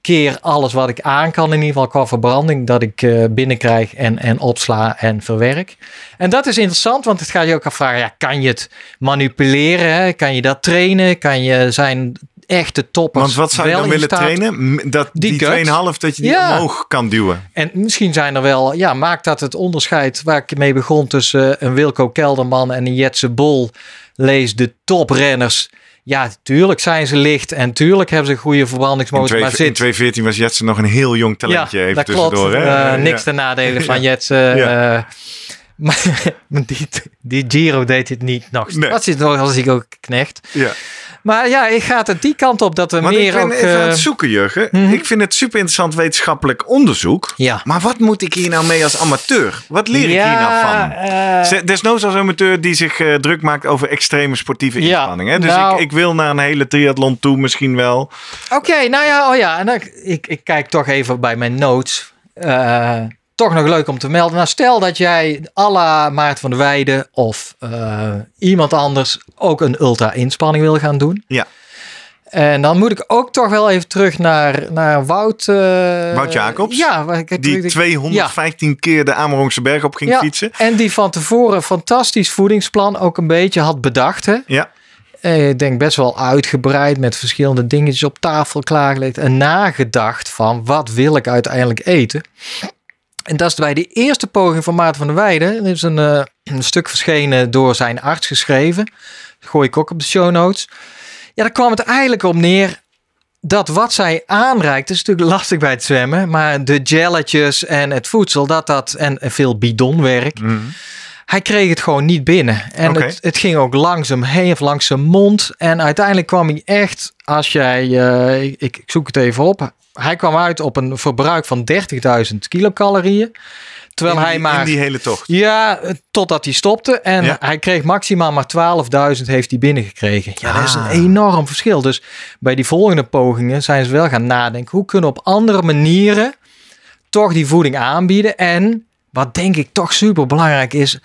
[SPEAKER 2] keer alles wat ik aan kan. In ieder geval qua verbranding dat ik eh, binnenkrijg en, en opsla en verwerk. En dat is interessant, want het gaat je ook afvragen, ja, kan je het manipuleren? Hè? Kan je dat trainen? Kan je zijn echte toppers
[SPEAKER 1] want wat zou je dan willen trainen? Dat
[SPEAKER 2] Die
[SPEAKER 1] die,
[SPEAKER 2] gut.
[SPEAKER 1] 2,5 dat je die
[SPEAKER 2] Ja.
[SPEAKER 1] omhoog kan duwen.
[SPEAKER 2] En misschien zijn er wel, ja, maakt dat het onderscheid waar ik mee begon tussen een Wilco Kelderman en een Jetse Bol. Lees de toprenners. Ja, tuurlijk zijn ze licht en tuurlijk hebben ze een goede
[SPEAKER 1] In,
[SPEAKER 2] verbrandingsmotor.
[SPEAKER 1] twee-
[SPEAKER 2] Maar
[SPEAKER 1] in
[SPEAKER 2] zit
[SPEAKER 1] 2014 was Jetsen nog een heel jong talentje. even
[SPEAKER 2] dat
[SPEAKER 1] tussendoor.
[SPEAKER 2] klopt.
[SPEAKER 1] Hè?
[SPEAKER 2] Eh, niks
[SPEAKER 1] Ja.
[SPEAKER 2] ten nadele van
[SPEAKER 1] Ja.
[SPEAKER 2] Jetse.
[SPEAKER 1] Ja.
[SPEAKER 2] eh, maar die, die Giro deed het niet nog.
[SPEAKER 1] Nee.
[SPEAKER 2] Dat zit nog als ik ook knecht.
[SPEAKER 1] Ja.
[SPEAKER 2] Maar ja, ik ga het die kant op dat we meer
[SPEAKER 1] ik ben
[SPEAKER 2] ook...
[SPEAKER 1] even aan
[SPEAKER 2] eh,
[SPEAKER 1] het zoeken, Jurgen.
[SPEAKER 2] mhm.
[SPEAKER 1] Ik vind het super interessant wetenschappelijk onderzoek.
[SPEAKER 2] ja.
[SPEAKER 1] Maar wat moet ik hier nou mee als amateur? Wat leer ik hier nou van? Ze- Desnoods als amateur die zich eh, druk maakt over extreme sportieve
[SPEAKER 2] Ja,
[SPEAKER 1] inspanning. Hè? Dus
[SPEAKER 2] nou-
[SPEAKER 1] ik, ik wil naar een hele triathlon toe misschien wel.
[SPEAKER 2] Oké, nou ja, oh ja. En dan, ik, ik kijk toch even bij mijn notes. Eh, toch nog leuk om te melden. Nou, stel dat jij à la Maart van der Weijden of eh, iemand anders ook een ultra-inspanning wil gaan doen.
[SPEAKER 1] Ja.
[SPEAKER 2] En dan moet ik ook toch wel even terug naar, naar Wout. eh,
[SPEAKER 1] Wout Jacobs?
[SPEAKER 2] Ja, waar ik-
[SPEAKER 1] Die
[SPEAKER 2] ik-
[SPEAKER 1] 215 keer de Amerongse berg op ging
[SPEAKER 2] Ja.
[SPEAKER 1] fietsen.
[SPEAKER 2] En die van tevoren fantastisch voedingsplan ook een beetje had bedacht. Hè?
[SPEAKER 1] Ja.
[SPEAKER 2] Eh, Ik denk best wel uitgebreid met verschillende dingetjes op tafel klaargelegd. En nagedacht van wat wil ik uiteindelijk eten. En dat is bij de eerste poging van Maarten van der Weijden. Er is een, eh, een stuk verschenen door zijn arts geschreven. Gooi ik ook op de show notes. Ja, daar kwam het eigenlijk op neer dat wat zij aanreikt, is natuurlijk lastig bij het zwemmen, maar de gelletjes en het voedsel, dat dat en veel bidonwerk,
[SPEAKER 1] Mhm.
[SPEAKER 2] Hij kreeg het gewoon niet binnen. En het, het ging ook langzaam heen of langs zijn mond. En uiteindelijk kwam hij echt, als jij, eh, ik, ik zoek het even op, hij kwam uit op een verbruik van 30.000 kilocalorieën. Terwijl hij maar.
[SPEAKER 1] in die hele tocht.
[SPEAKER 2] Ja, totdat hij stopte. En
[SPEAKER 1] Ja.
[SPEAKER 2] hij kreeg maximaal maar 12.000 heeft hij binnengekregen. Ja, dat is een enorm verschil. Dus bij die volgende pogingen zijn ze wel gaan nadenken. Hoe kunnen we op andere manieren toch die voeding aanbieden? En wat denk ik toch super belangrijk is.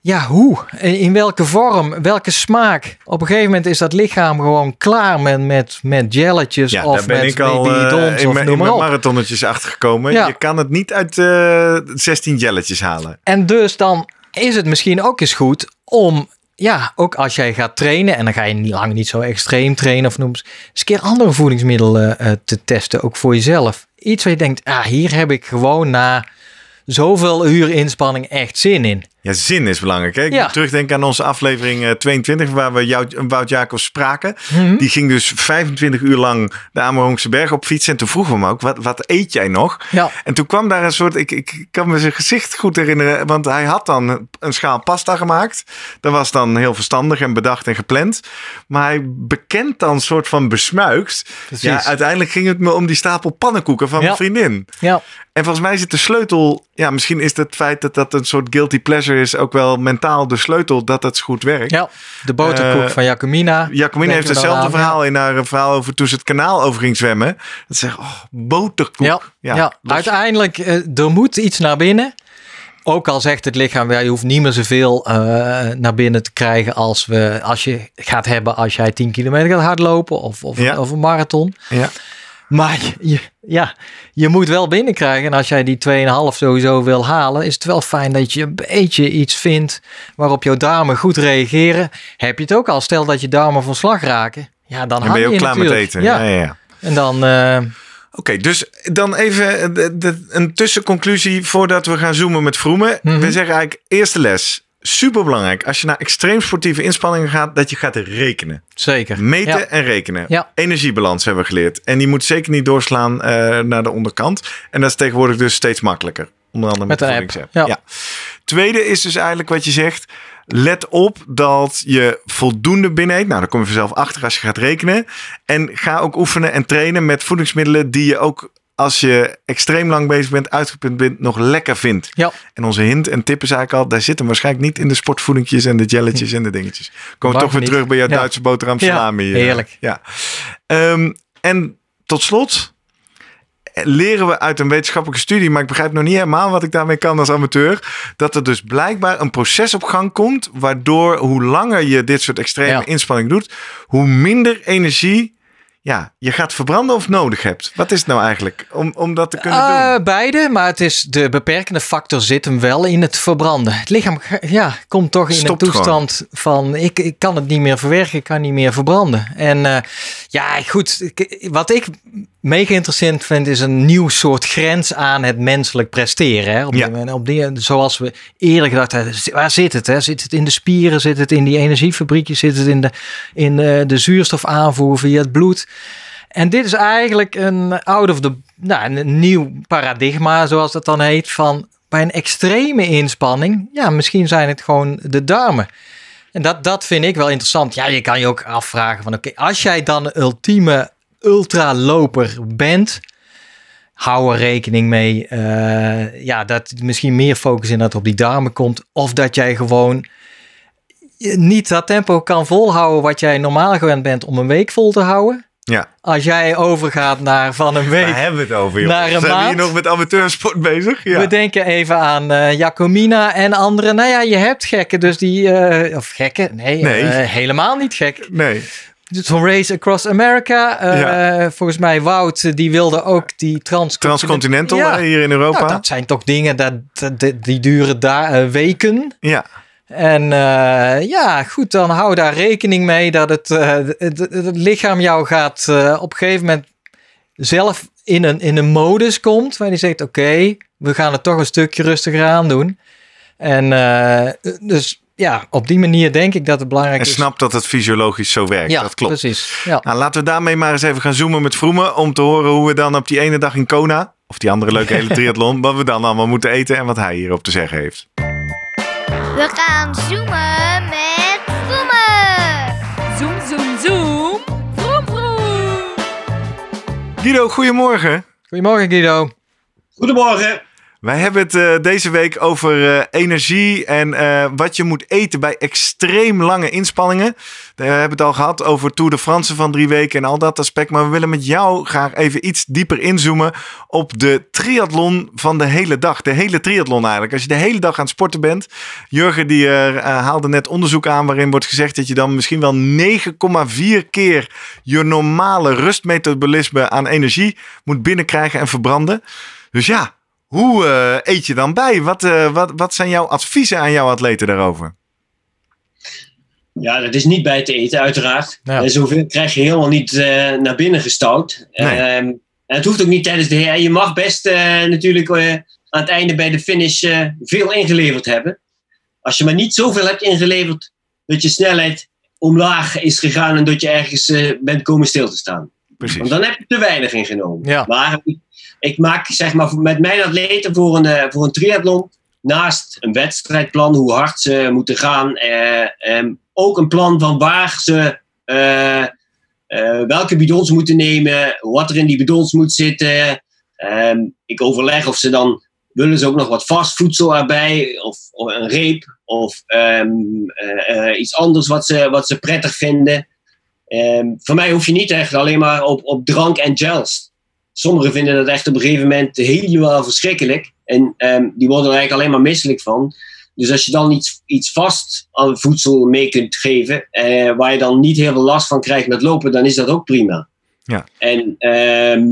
[SPEAKER 2] Ja, hoe? In in welke vorm? Welke smaak? Op een gegeven moment is dat lichaam gewoon klaar met, met, met jelletjes
[SPEAKER 1] Ja,
[SPEAKER 2] of
[SPEAKER 1] daar ben
[SPEAKER 2] met
[SPEAKER 1] ik al eh, in
[SPEAKER 2] of
[SPEAKER 1] mijn in mijn marathonnetjes achtergekomen.
[SPEAKER 2] Ja.
[SPEAKER 1] Je kan het niet uit eh 16 jelletjes halen.
[SPEAKER 2] En dus dan is het misschien ook eens goed om, ja, ook als jij gaat trainen, en dan ga je niet lang niet zo extreem trainen of noem eens, eens een keer andere voedingsmiddelen eh, te testen, ook voor jezelf. Iets waar je denkt, ah, hier heb ik gewoon na zoveel uur inspanning echt zin in.
[SPEAKER 1] Ja, zin is belangrijk. Hè? Ik
[SPEAKER 2] Ja.
[SPEAKER 1] terugdenken aan onze aflevering eh, 22, waar we jou, Wout Jacobs spraken.
[SPEAKER 2] Mhm.
[SPEAKER 1] Die ging dus 25 uur lang de Amerongse berg op fietsen. En toen vroegen we hem ook, wat, wat eet jij nog?
[SPEAKER 2] Ja,
[SPEAKER 1] En toen kwam daar een soort, ik, ik kan me zijn gezicht goed herinneren, want hij had dan een schaal pasta gemaakt. Dat was dan heel verstandig en bedacht en gepland. Maar hij bekend dan soort van besmuikt.
[SPEAKER 2] Precies.
[SPEAKER 1] Ja, uiteindelijk ging het me om die stapel pannenkoeken van
[SPEAKER 2] Ja.
[SPEAKER 1] mijn vriendin.
[SPEAKER 2] ja,
[SPEAKER 1] En volgens mij zit de sleutel, ja, misschien is het feit dat dat een soort guilty pleasure is ook wel mentaal de sleutel dat het goed werkt.
[SPEAKER 2] ja. De boterkoek
[SPEAKER 1] Eh,
[SPEAKER 2] van Jacomina.
[SPEAKER 1] Jacomine heeft hetzelfde verhaal in haar verhaal over toen ze het kanaal over ging zwemmen. Dat ze zegt, oh, boterkoek.
[SPEAKER 2] Ja, ja,
[SPEAKER 1] los-
[SPEAKER 2] uiteindelijk, eh, er moet iets naar binnen. Ook al zegt het lichaam, ja, je hoeft niet meer zoveel eh, naar binnen te krijgen als, we, als je gaat hebben als jij 10 kilometer gaat hardlopen of, of,
[SPEAKER 1] Ja.
[SPEAKER 2] of een marathon.
[SPEAKER 1] Ja.
[SPEAKER 2] Maar je, ja, je moet wel binnenkrijgen. En als jij die 2,5 sowieso wil halen, is het wel fijn dat je een beetje iets vindt waarop jouw darmen goed reageren. Heb je het ook al? Stel dat je darmen van slag raken. Ja, dan
[SPEAKER 1] Dan ben je ook klaar met
[SPEAKER 2] natuurlijk.
[SPEAKER 1] eten.
[SPEAKER 2] Ja.
[SPEAKER 1] Ja, ja.
[SPEAKER 2] En dan, eh,
[SPEAKER 1] Oké, dus dan even de, de- een tussenconclusie voordat we gaan zoomen met Vroemen.
[SPEAKER 2] Mhm.
[SPEAKER 1] We zeggen eigenlijk, eerste les, super belangrijk. Als je naar extreem sportieve inspanningen gaat, dat je gaat rekenen.
[SPEAKER 2] Zeker.
[SPEAKER 1] Meten
[SPEAKER 2] Ja.
[SPEAKER 1] en rekenen.
[SPEAKER 2] Ja.
[SPEAKER 1] Energiebalans hebben we geleerd. En die moet zeker niet doorslaan eh, naar de onderkant. En dat is tegenwoordig dus steeds makkelijker. Onder andere met,
[SPEAKER 2] Met
[SPEAKER 1] de voedingsapp.
[SPEAKER 2] ja.
[SPEAKER 1] Tweede is dus eigenlijk wat je zegt. Let op dat je voldoende binnen eet. Nou, daar kom je vanzelf achter als je gaat rekenen. En ga ook oefenen en trainen met voedingsmiddelen die je ook als je extreem lang bezig bent, uitgeput bent, nog lekker vindt.
[SPEAKER 2] Ja.
[SPEAKER 1] En onze hint en tip is eigenlijk al, daar zitten waarschijnlijk niet in de sportvoedingjes en de jelletjes en de dingetjes. Komen we toch weer
[SPEAKER 2] niet.
[SPEAKER 1] terug bij jouw
[SPEAKER 2] Ja.
[SPEAKER 1] Duitse boterham
[SPEAKER 2] Ja,
[SPEAKER 1] salami. eh,
[SPEAKER 2] heerlijk.
[SPEAKER 1] Ja. Ehm, en tot slot leren we uit een wetenschappelijke studie, maar ik begrijp nog niet helemaal wat ik daarmee kan als amateur, dat er dus blijkbaar een proces op gang komt, waardoor hoe langer je dit soort extreme
[SPEAKER 2] Ja.
[SPEAKER 1] inspanning doet, hoe minder energie ja, je gaat verbranden of nodig hebt. Wat is het nou eigenlijk om, om dat te kunnen
[SPEAKER 2] Eh,
[SPEAKER 1] doen?
[SPEAKER 2] beide, maar het is de beperkende factor zit hem wel in het verbranden. Het lichaam ja, komt toch in
[SPEAKER 1] Stopt
[SPEAKER 2] een toestand van ik, ik kan het niet meer verwerken, ik kan niet meer verbranden. En eh, ja, goed, ik- wat ik mega interessant vind is een nieuw soort grens aan het menselijk presteren. Hè? Op
[SPEAKER 1] Ja.
[SPEAKER 2] die, op die, zoals we eerder gedacht hebben, waar zit het? Hè? Zit het in de spieren, zit het in die energiefabriekjes, zit het in de, in eh, de zuurstofaanvoer via het bloed? En dit is eigenlijk een out of the, nou, een nieuw paradigma, zoals dat dan heet, van bij een extreme inspanning, ja, misschien zijn het gewoon de darmen. En dat, dat vind ik wel interessant. Ja, je kan je ook afvragen van, oké, als jij dan ultieme ultraloper bent, hou er rekening mee, eh, ja, dat misschien meer focus in dat op die darmen komt, of dat jij gewoon niet dat tempo kan volhouden wat jij normaal gewend bent om een week vol te houden.
[SPEAKER 1] Ja,
[SPEAKER 2] Als jij overgaat naar van een week.
[SPEAKER 1] waar hebben we het over, joh?
[SPEAKER 2] naar een
[SPEAKER 1] Zijn we hier nog met amateursport bezig? Ja.
[SPEAKER 2] We denken even aan eh Jacomina en anderen. Nou ja, je hebt gekken, dus die. eh, of gekken? Nee,
[SPEAKER 1] Nee.
[SPEAKER 2] helemaal niet gek.
[SPEAKER 1] Nee,
[SPEAKER 2] Zo'n Race Across America. eh,
[SPEAKER 1] Ja.
[SPEAKER 2] Volgens mij Wout, eh, die wilde ook die trans
[SPEAKER 1] Transcontinental
[SPEAKER 2] Ja.
[SPEAKER 1] hier in Europa.
[SPEAKER 2] Nou, dat zijn toch dingen dat, die- die duren daar eh, weken.
[SPEAKER 1] Ja,
[SPEAKER 2] En ja, goed, dan hou daar rekening mee dat het, het, het- lichaam jou gaat op een gegeven moment zelf in een, in een modus komt waar die zegt: Oké, we gaan het toch een stukje rustiger aan doen. En dus ja, op die manier denk ik dat het belangrijk
[SPEAKER 1] en
[SPEAKER 2] is.
[SPEAKER 1] snap dat het fysiologisch zo werkt.
[SPEAKER 2] ja,
[SPEAKER 1] dat klopt.
[SPEAKER 2] precies. Ja.
[SPEAKER 1] Nou, laten we daarmee maar eens even gaan zoomen met Vroemen. Om te horen hoe we dan op die ene dag in Kona, of die andere leuke hele triathlon, wat we dan allemaal moeten eten en wat hij hierop te zeggen heeft.
[SPEAKER 3] We gaan zoomen met Vroemen.
[SPEAKER 4] Zoom, zoom, zoom. Vroom, vroom.
[SPEAKER 1] Guido, goedemorgen.
[SPEAKER 2] Goedemorgen, Guido.
[SPEAKER 5] Goedemorgen.
[SPEAKER 1] Wij hebben het eh, deze week over eh, energie en eh, wat je moet eten bij extreem lange inspanningen. We hebben het al gehad over Tour de France van drie weken en al dat aspect. Maar we willen met jou graag even iets dieper inzoomen op de triathlon van de hele dag. De hele triathlon eigenlijk. Als je de hele dag aan het sporten bent. Jurgen die haalde net onderzoek aan waarin wordt gezegd dat je dan misschien wel 9,4 keer je normale rustmetabolisme aan energie moet binnenkrijgen en verbranden. Dus ja, hoe eh, eet je dan bij? Wat, eh, wat, wat zijn jouw adviezen aan jouw atleten daarover?
[SPEAKER 5] Ja, dat is niet bij te eten, uiteraard.
[SPEAKER 2] Ja.
[SPEAKER 5] En zoveel krijg je helemaal niet eh, naar binnen gestouwd.
[SPEAKER 1] Nee.
[SPEAKER 5] Ehm, en het hoeft ook niet tijdens de... Je mag best eh, natuurlijk eh, aan het einde bij de finish veel ingeleverd hebben. Als je maar niet zoveel hebt ingeleverd dat je snelheid omlaag is gegaan en dat je ergens bent komen stil te staan. Want
[SPEAKER 1] Precies.
[SPEAKER 5] dan heb je te weinig ingenomen.
[SPEAKER 2] Ja.
[SPEAKER 5] Maar ik, maak zeg maar met mijn atleten voor een, eh, voor een triathlon naast een wedstrijdplan, hoe hard ze moeten gaan, eh, ehm, ook een plan van waar ze eh, eh, welke bidons moeten nemen, wat er in die bidons moet zitten. Ehm, ik overleg of ze dan willen ze ook nog wat vast voedsel erbij, of, of een reep, of ehm, eh, iets anders wat ze, wat ze prettig vinden. Voor mij hoef je niet echt alleen maar op, op drank en gels. Sommigen vinden dat echt op een gegeven moment helemaal verschrikkelijk. En ehm, die worden er eigenlijk alleen maar misselijk van. Dus als je dan iets, iets vast aan voedsel mee kunt geven, eh, waar je dan niet heel veel last van krijgt met lopen, dan is dat ook prima.
[SPEAKER 1] Ja.
[SPEAKER 5] En ehm,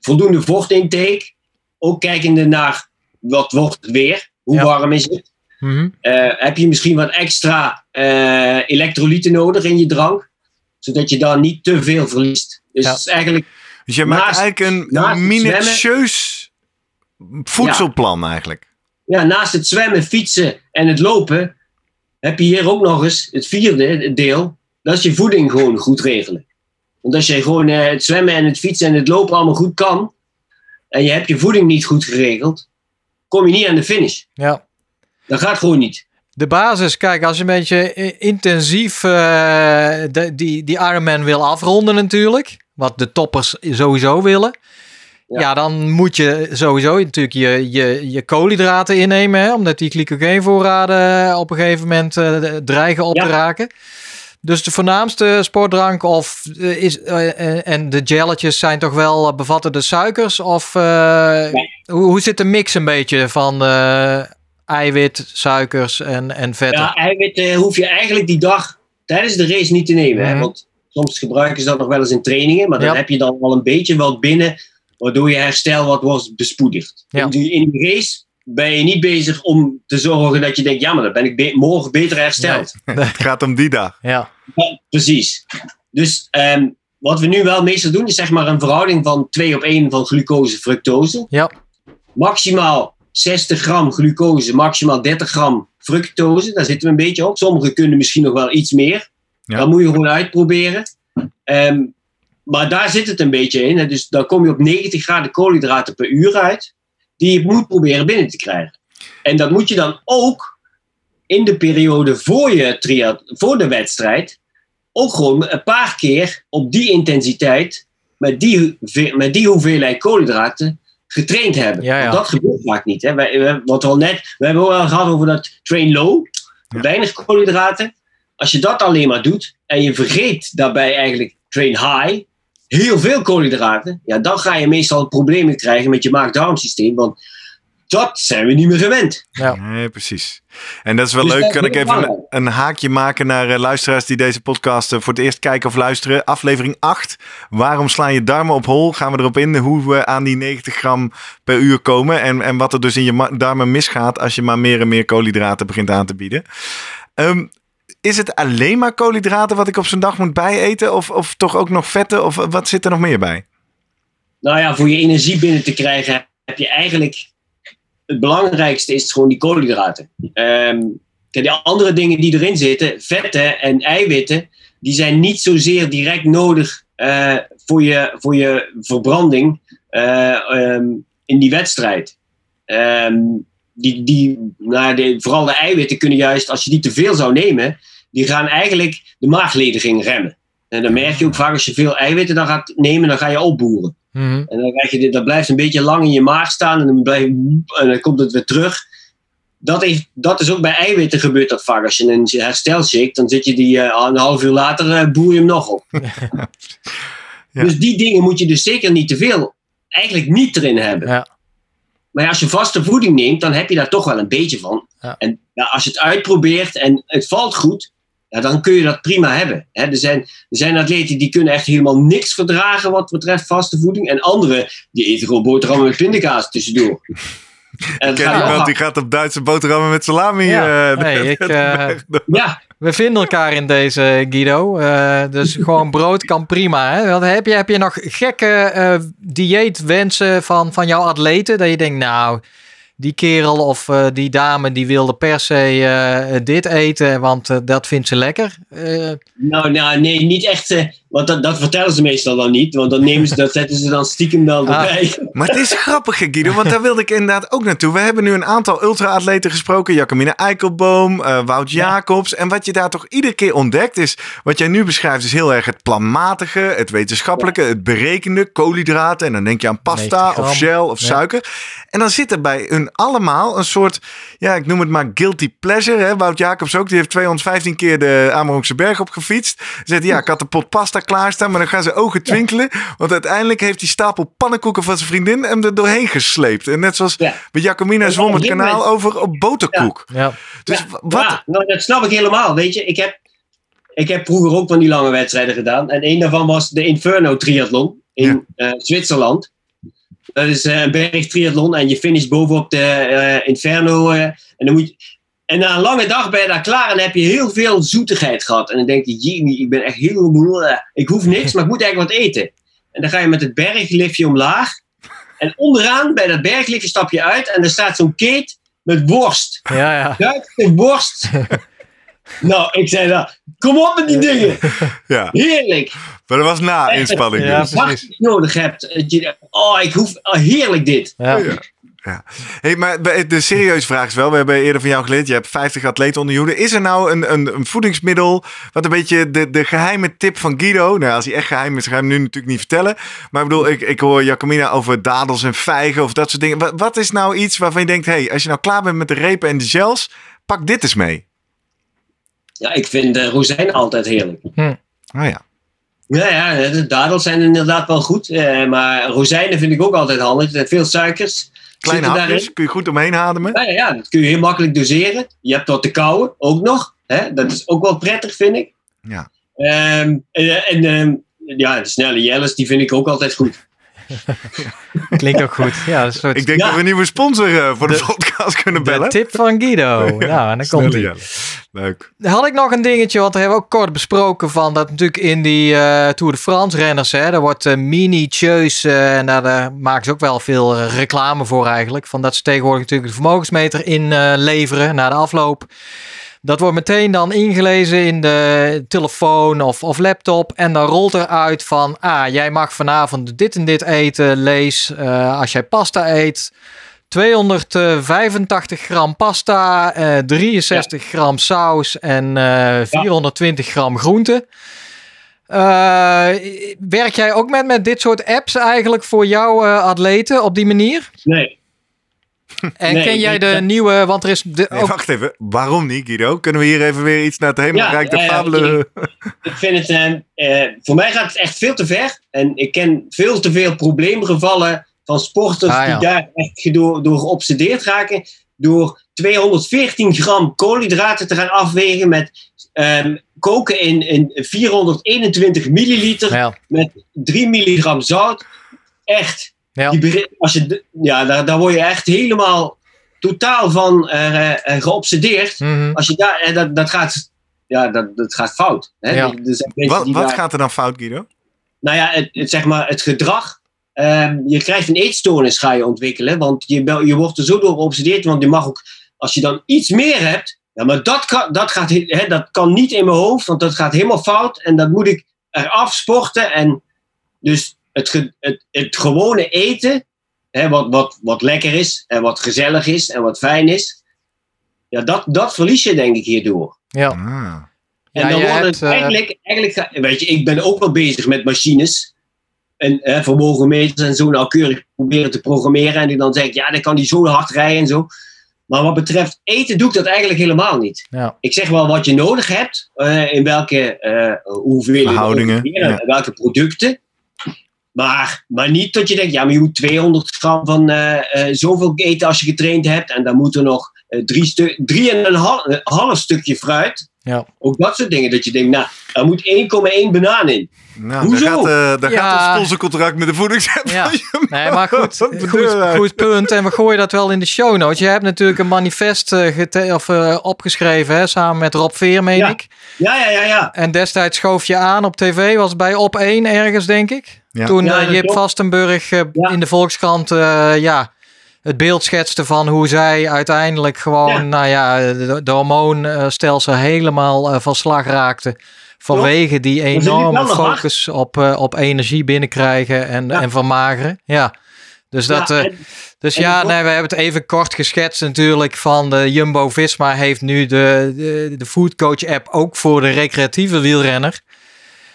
[SPEAKER 5] voldoende vochtintake. Ook kijkende naar wat wordt het weer, hoe
[SPEAKER 2] Ja.
[SPEAKER 5] warm is het.
[SPEAKER 2] Mhm.
[SPEAKER 5] Eh, heb je misschien wat extra eh, elektrolyten nodig in je drank, zodat je daar niet te veel verliest. Dus
[SPEAKER 2] Ja.
[SPEAKER 5] het is eigenlijk
[SPEAKER 1] Dus je maakt eigenlijk een, minutieus voedselplan eigenlijk.
[SPEAKER 5] Ja, naast het zwemmen, fietsen en het lopen heb je hier ook nog eens het vierde deel. Dat is je voeding gewoon goed regelen. Want als je gewoon eh, het zwemmen en het fietsen en het lopen allemaal goed kan. En je hebt je voeding niet goed geregeld. Kom je niet aan de finish.
[SPEAKER 2] Ja.
[SPEAKER 5] Dat gaat gewoon niet.
[SPEAKER 2] De basis, kijk, als je een beetje intensief eh, de, die, die Ironman wil afronden natuurlijk, wat de toppers sowieso willen. Ja,
[SPEAKER 5] Ja.
[SPEAKER 2] dan moet je sowieso natuurlijk je, je, je koolhydraten innemen, hè, omdat die glycogeenvoorraden op een gegeven moment eh, dreigen op
[SPEAKER 5] Ja.
[SPEAKER 2] te raken. Dus de voornaamste sportdrank of eh, is, eh, en de gelletjes zijn toch wel bevatten de suikers? Of hoe, hoe zit de mix een beetje van eiwit, suikers en, en vetten?
[SPEAKER 5] Ja, eiwitten hoef je eigenlijk die dag tijdens de race niet te nemen.
[SPEAKER 2] Mhm.
[SPEAKER 5] Hè? Want soms gebruiken ze dat nog wel eens in trainingen. Maar dan
[SPEAKER 2] Ja.
[SPEAKER 5] heb je dan al een beetje wat binnen. Waardoor je herstel wat wordt bespoedigd.
[SPEAKER 2] Ja.
[SPEAKER 5] In, die, in die race ben je niet bezig om te zorgen dat je denkt... Ja, maar dan ben ik be- morgen beter hersteld.
[SPEAKER 1] Het gaat om die dag.
[SPEAKER 2] Ja,
[SPEAKER 5] Ja, precies. Dus ehm, wat we nu wel meestal doen... is zeg maar een verhouding van 2 op 1 van glucose-fructose.
[SPEAKER 2] ja,
[SPEAKER 5] maximaal 60 gram glucose, maximaal 30 gram fructose. Daar zitten we een beetje op. Sommigen kunnen misschien nog wel iets meer.
[SPEAKER 1] Ja.
[SPEAKER 5] Dat moet je gewoon uitproberen. Ehm, maar daar zit het een beetje in. hè. Dus dan kom je op 90 graden koolhydraten per uur uit. Die je moet proberen binnen te krijgen. En dat moet je dan ook in de periode voor, je voor de wedstrijd. Ook gewoon een paar keer op die intensiteit. Met die, met die hoeveelheid koolhydraten getraind hebben.
[SPEAKER 2] Ja, ja.
[SPEAKER 5] Want dat gebeurt vaak niet. Hè. Wij, wij- wat we, al net, we hebben al gehad over dat train low. Weinig koolhydraten. Als je dat alleen maar doet en je vergeet daarbij eigenlijk train high, heel veel koolhydraten, ja, dan ga je meestal problemen krijgen met je maag-darmsysteem. Want dat zijn we niet meer gewend.
[SPEAKER 2] ja.
[SPEAKER 1] Nee, precies. En dat is wel
[SPEAKER 5] Dus
[SPEAKER 1] leuk. Kan ik even een, haakje maken naar eh, luisteraars die deze podcast eh, voor het eerst kijken of luisteren. Aflevering 8. Waarom slaan je darmen op hol? Gaan we erop in hoe we aan die 90 gram per uur komen. En, en wat er dus in je darmen misgaat als je maar meer en meer koolhydraten begint aan te bieden. Ehm, is het alleen maar koolhydraten wat ik op zo'n dag moet bijeten? Of, of toch ook nog vetten? Of wat zit er nog meer bij?
[SPEAKER 5] Nou ja, voor je energie binnen te krijgen heb je eigenlijk. Het belangrijkste is gewoon die koolhydraten. Kijk, die andere dingen die erin zitten, vetten en eiwitten, die zijn niet zozeer direct nodig eh, voor, je, voor je verbranding eh, ehm, in die wedstrijd. Ehm, die, die, nou, de, vooral de eiwitten kunnen juist, als je die te veel zou nemen, die gaan eigenlijk de maaglediging remmen. En dan merk je ook vaak als je veel eiwitten dan gaat nemen, dan ga je opboeren.
[SPEAKER 2] Mhm.
[SPEAKER 5] En dan krijg je dat blijft een beetje lang in je maag staan en dan, blijf, en dan komt het weer terug. Dat, heeft, dat is ook bij eiwitten gebeurt dat vaak. Als je een herstel shake, dan zit je die eh, een half uur later eh, boer je hem nog op.
[SPEAKER 1] Ja.
[SPEAKER 5] Dus die dingen moet je dus zeker niet te veel, eigenlijk niet erin hebben.
[SPEAKER 2] Ja.
[SPEAKER 5] Maar ja, als je vaste voeding neemt, dan heb je daar toch wel een beetje van.
[SPEAKER 2] Ja.
[SPEAKER 5] En ja, als je het uitprobeert en het valt goed, ja, dan kun je dat prima hebben. Hè, er, zijn, er zijn atleten die kunnen echt helemaal niks verdragen wat betreft vaste voeding. En anderen die eten gewoon boterhammen met pindakaas tussendoor. En het
[SPEAKER 1] Ken iemand die gaat op Duitse boterhammen met salami?
[SPEAKER 2] Ja.
[SPEAKER 1] eh,
[SPEAKER 2] Hey, ik, eh,
[SPEAKER 5] Ja,
[SPEAKER 2] We vinden elkaar in deze, Guido. Eh, dus gewoon brood kan prima. Hè? Want heb, je, heb je nog gekke eh, dieetwensen van, van jouw atleten? Dat je denkt, nou, die kerel of eh, die dame die wilde per se eh, dit eten, want eh, dat vindt ze lekker. Eh,
[SPEAKER 5] nou, nou nee, niet echt. Want dat, dat vertellen ze meestal dan niet. Want dan nemen ze, dat zetten ze dan stiekem wel
[SPEAKER 2] Ah.
[SPEAKER 5] erbij.
[SPEAKER 1] Maar het is grappig, Guido, want daar wilde ik inderdaad ook naartoe. We hebben nu een aantal ultra-atleten gesproken. Jacomine Eikelboom, eh, Wout Jacobs. En wat je daar toch iedere keer ontdekt is... wat jij nu beschrijft is heel erg het planmatige, het wetenschappelijke... het berekende, koolhydraten. En dan denk je aan
[SPEAKER 2] 90
[SPEAKER 1] pasta of shell of
[SPEAKER 2] Ja.
[SPEAKER 1] suiker. En dan zit er bij hun allemaal een soort... ja, ik noem het maar guilty pleasure. Hè? Wout Jacobs ook, die heeft 215 keer de Amerongse berg opgefietst. Zegt, ja, ik had de pot pasta klaarstaan... maar dan gaan zijn ogen twinkelen. Want uiteindelijk heeft die stapel pannenkoeken van zijn vriendin... hem er doorheen gesleept. En net zoals
[SPEAKER 5] Ja.
[SPEAKER 1] bij Jacomina
[SPEAKER 5] Ja,
[SPEAKER 1] zwom het
[SPEAKER 5] een
[SPEAKER 1] kanaal over op boterkoek.
[SPEAKER 2] ja.
[SPEAKER 1] Dus wat...
[SPEAKER 5] Nou, dat snap ik helemaal. Weet je, ik heb, ik heb vroeger ook van die lange wedstrijden gedaan. En een daarvan was de Inferno Triathlon in eh, Zwitserland. Dat is eh, een bergtriathlon en je finisht bovenop de eh, Inferno. en, dan moet je, en na een lange dag ben je daar klaar en dan heb je heel veel zoetigheid gehad. En dan denk je, jee, ik ben echt heel moe. Ik hoef niks, maar ik moet eigenlijk wat eten. En dan ga je met het bergliftje omlaag. En onderaan bij dat bergliftje stap je uit en er staat zo'n keet met worst.
[SPEAKER 2] Ja, ja.
[SPEAKER 5] Duitse worst. nou, ik zei dan, kom op met die dingen.
[SPEAKER 1] Ja,
[SPEAKER 5] Heerlijk.
[SPEAKER 1] maar dat was na inspanning.
[SPEAKER 2] Ja,
[SPEAKER 1] dus.
[SPEAKER 2] Precies.
[SPEAKER 5] je nodig hebt. Dat je, oh, ik hoef, oh, heerlijk dit.
[SPEAKER 2] Ja.
[SPEAKER 1] Ja. Hey, maar de serieuze vraag is wel, we hebben eerder van jou geleerd, je hebt 50 atleten onder je hoede. Is er nou een, een, een voedingsmiddel, wat een beetje de, de geheime tip van Guido, nou als hij echt geheim is, ga ik hem nu natuurlijk niet vertellen. Maar ik bedoel, ik, ik hoor Jacomina over dadels en vijgen of dat soort dingen. Wat, wat is nou iets waarvan je denkt, hey, als je nou klaar bent met de repen en de gels, pak dit eens mee.
[SPEAKER 5] Ja, ik vind uh, rozijnen altijd heerlijk.
[SPEAKER 1] Oh ja.
[SPEAKER 5] Ja, ja, de dadels zijn inderdaad wel goed. eh, maar rozijnen vind ik ook altijd handig. Er zijn veel suikers.
[SPEAKER 1] Kleine hapjes, kun je goed omheen ademen.
[SPEAKER 5] Ja, ja, dat kun je heel makkelijk doseren. Je hebt wat te kauwen, ook nog. Hè? Dat is ook wel prettig, vind ik.
[SPEAKER 1] Ja.
[SPEAKER 5] Ehm, en en ehm, ja, de snelle jelles, die vind ik ook altijd goed.
[SPEAKER 2] Klinkt ook goed. Ja, een soort
[SPEAKER 1] Ik denk
[SPEAKER 5] Ja.
[SPEAKER 1] dat we een nieuwe sponsor eh, voor de,
[SPEAKER 2] De-
[SPEAKER 1] podcast kunnen
[SPEAKER 2] de
[SPEAKER 1] bellen.
[SPEAKER 2] tip van Guido. Nou, en dan komt.
[SPEAKER 1] Jelle. Leuk.
[SPEAKER 2] Had ik nog een dingetje, want we hebben ook kort besproken van dat natuurlijk in die eh, Tour de France renners, hè, daar wordt eh, minutieus, eh, en daar, daar maken ze ook wel veel reclame voor eigenlijk, van dat ze tegenwoordig natuurlijk de vermogensmeter inleveren na de afloop. Dat wordt meteen dan ingelezen in de telefoon of, of laptop. En dan rolt er uit van, ah, jij mag vanavond dit en dit eten. Lees, eh, als jij pasta eet, 285 gram pasta, eh 63 gram saus en eh 420 gram groente. Eh, werk jij ook met, met dit soort apps eigenlijk voor jouw eh, atleten op die manier?
[SPEAKER 5] Nee,
[SPEAKER 2] En
[SPEAKER 5] Nee,
[SPEAKER 2] ken jij de nieuwe, want er is de,
[SPEAKER 1] Nee,
[SPEAKER 2] ook
[SPEAKER 1] wacht even, waarom niet Guido? Kunnen we hier even weer iets naar het hemelrijk
[SPEAKER 5] Ja, ja,
[SPEAKER 1] fabelen...
[SPEAKER 5] ik vind het, eh, voor mij gaat het echt veel te ver. En ik ken veel te veel probleemgevallen van sporters
[SPEAKER 2] Ah, ja.
[SPEAKER 5] die daar echt door, door geobsedeerd raken. Door 214 gram koolhydraten te gaan afwegen met ehm, koken in, in 421 milliliter
[SPEAKER 2] ja,
[SPEAKER 5] met 3 milligram zout. Echt.
[SPEAKER 2] Ja.
[SPEAKER 5] Die als je, ja, daar, daar word je echt helemaal totaal van eh, eh, geobsedeerd.
[SPEAKER 2] mhm.
[SPEAKER 5] Als je daar, eh, dat, dat, gaat, ja, dat, dat gaat fout. Hè?
[SPEAKER 2] Ja.
[SPEAKER 5] Er zijn mensen
[SPEAKER 1] Wat,
[SPEAKER 5] die
[SPEAKER 1] wat
[SPEAKER 5] daar-
[SPEAKER 1] gaat er dan fout Guido?
[SPEAKER 5] Nou ja, het, het, zeg maar, het gedrag. ehm, je krijgt een eetstoornis ga je ontwikkelen. Want je, bel- je wordt er zo door geobsedeerd. Want je mag ook, als je dan iets meer hebt. Ja, maar dat kan, dat, gaat, hè, dat kan niet in mijn hoofd. Want dat gaat helemaal fout. En dat moet ik eraf sporten. En dus het, ge- het, het gewone eten. Hè, wat, wat, wat lekker is. En wat gezellig is. En wat fijn is. Ja, dat, dat verlies je denk ik hierdoor.
[SPEAKER 2] ja.
[SPEAKER 1] Ah.
[SPEAKER 5] En
[SPEAKER 2] Ja,
[SPEAKER 5] dan wordt het
[SPEAKER 2] eh,
[SPEAKER 5] eigenlijk, eigenlijk, weet je, ik ben ook wel bezig met machines. En eh, vermogenmeters en zo nauwkeurig proberen te programmeren. En die dan zeg ik, ja, dan kan die zo hard rijden en zo. Maar wat betreft eten doe ik dat eigenlijk helemaal niet.
[SPEAKER 2] Ja.
[SPEAKER 5] Ik zeg wel wat je nodig hebt, eh, in welke eh hoeveelheden,
[SPEAKER 1] ja.
[SPEAKER 5] welke producten. Maar, maar niet dat je denkt, ja, maar je moet 200 gram van eh, eh, zoveel eten als je getraind hebt. En dan moet er nog eh, drie, stu- drie en een half, een half stukje fruit.
[SPEAKER 2] Ja.
[SPEAKER 5] Ook dat soort dingen. Dat je denkt, nou, er moet 1,1 banaan in.
[SPEAKER 1] Nou,
[SPEAKER 5] Hoezo?
[SPEAKER 1] daar gaat, daar
[SPEAKER 2] Ja.
[SPEAKER 1] gaat ons sponsorcontract met de voedingsapp
[SPEAKER 2] Ja. Nee, maar goed, goed, goed punt. En we gooien dat wel in de show notes. Je hebt natuurlijk een manifest eh, gete- of, eh, opgeschreven, hè, samen met Rob Veer, meen
[SPEAKER 5] Ja.
[SPEAKER 2] ik.
[SPEAKER 5] Ja, ja, ja, ja.
[SPEAKER 2] En destijds schoof je aan op tv, was bij Op 1 ergens, denk ik.
[SPEAKER 1] Ja.
[SPEAKER 2] Toen
[SPEAKER 5] Ja,
[SPEAKER 2] eh, Jip. Vastenburg eh,
[SPEAKER 5] Ja.
[SPEAKER 2] in de Volkskrant eh, ja, het beeld schetste van hoe zij uiteindelijk gewoon
[SPEAKER 5] Ja.
[SPEAKER 2] Nou ja, de, de hormoonstelsel helemaal van slag raakte. Vanwege die enorme focus op, eh, op energie binnenkrijgen en,
[SPEAKER 5] Ja.
[SPEAKER 2] en vermageren. Ja. Dus dat,
[SPEAKER 5] Ja,
[SPEAKER 2] eh,
[SPEAKER 5] en-
[SPEAKER 2] dus ja, nee, we hebben het even kort geschetst natuurlijk van de Jumbo-Visma heeft nu de, de, de Food Coach app ook voor de recreatieve wielrenner.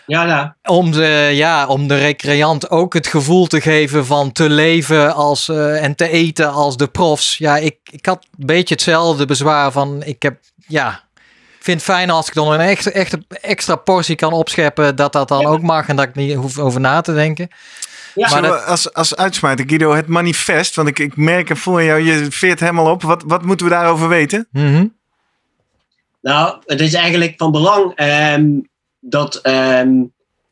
[SPEAKER 5] Ja, ja.
[SPEAKER 2] Om de, ja, om de recreant ook het gevoel te geven van te leven als, eh, en te eten als de profs. Ja, ik, ik had een beetje hetzelfde bezwaar van ik heb, ja, ik vind het fijn als ik dan een extra, extra, extra portie kan opscheppen, dat dat dan
[SPEAKER 5] Ja.
[SPEAKER 2] ook mag en dat ik niet hoef over na te denken.
[SPEAKER 5] Ja,
[SPEAKER 2] Maar dat-
[SPEAKER 1] als, als uitsmijter, Guido, het manifest, want ik, ik merk en voel jou, je veert helemaal op. Wat, wat moeten we daarover weten?
[SPEAKER 2] Mhm.
[SPEAKER 5] Nou, het is eigenlijk van belang ehm, dat, ehm,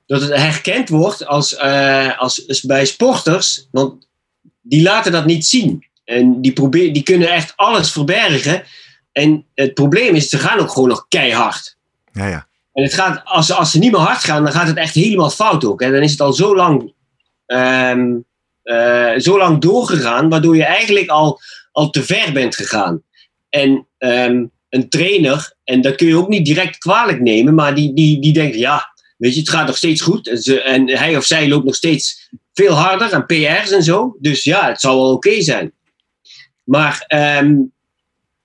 [SPEAKER 5] dat het herkend wordt als, eh, als, als bij sporters, want die laten dat niet zien. En die, probeer, die kunnen echt alles verbergen. En het probleem is, ze gaan ook gewoon nog keihard.
[SPEAKER 1] Ja, ja.
[SPEAKER 5] En het gaat, als, ze- als ze niet meer hard gaan, dan gaat het echt helemaal fout ook. Hè. Dan is het al zo lang ehm, eh, zo lang doorgegaan, waardoor je eigenlijk al, al te ver bent gegaan. En ehm, een trainer, en dat kun je ook niet direct kwalijk nemen, maar die, die, die denkt, ja, weet je, het gaat nog steeds goed. En, ze, en hij of zij loopt nog steeds veel harder aan PR's en zo. Dus ja, het zal wel oké zijn. Maar ehm,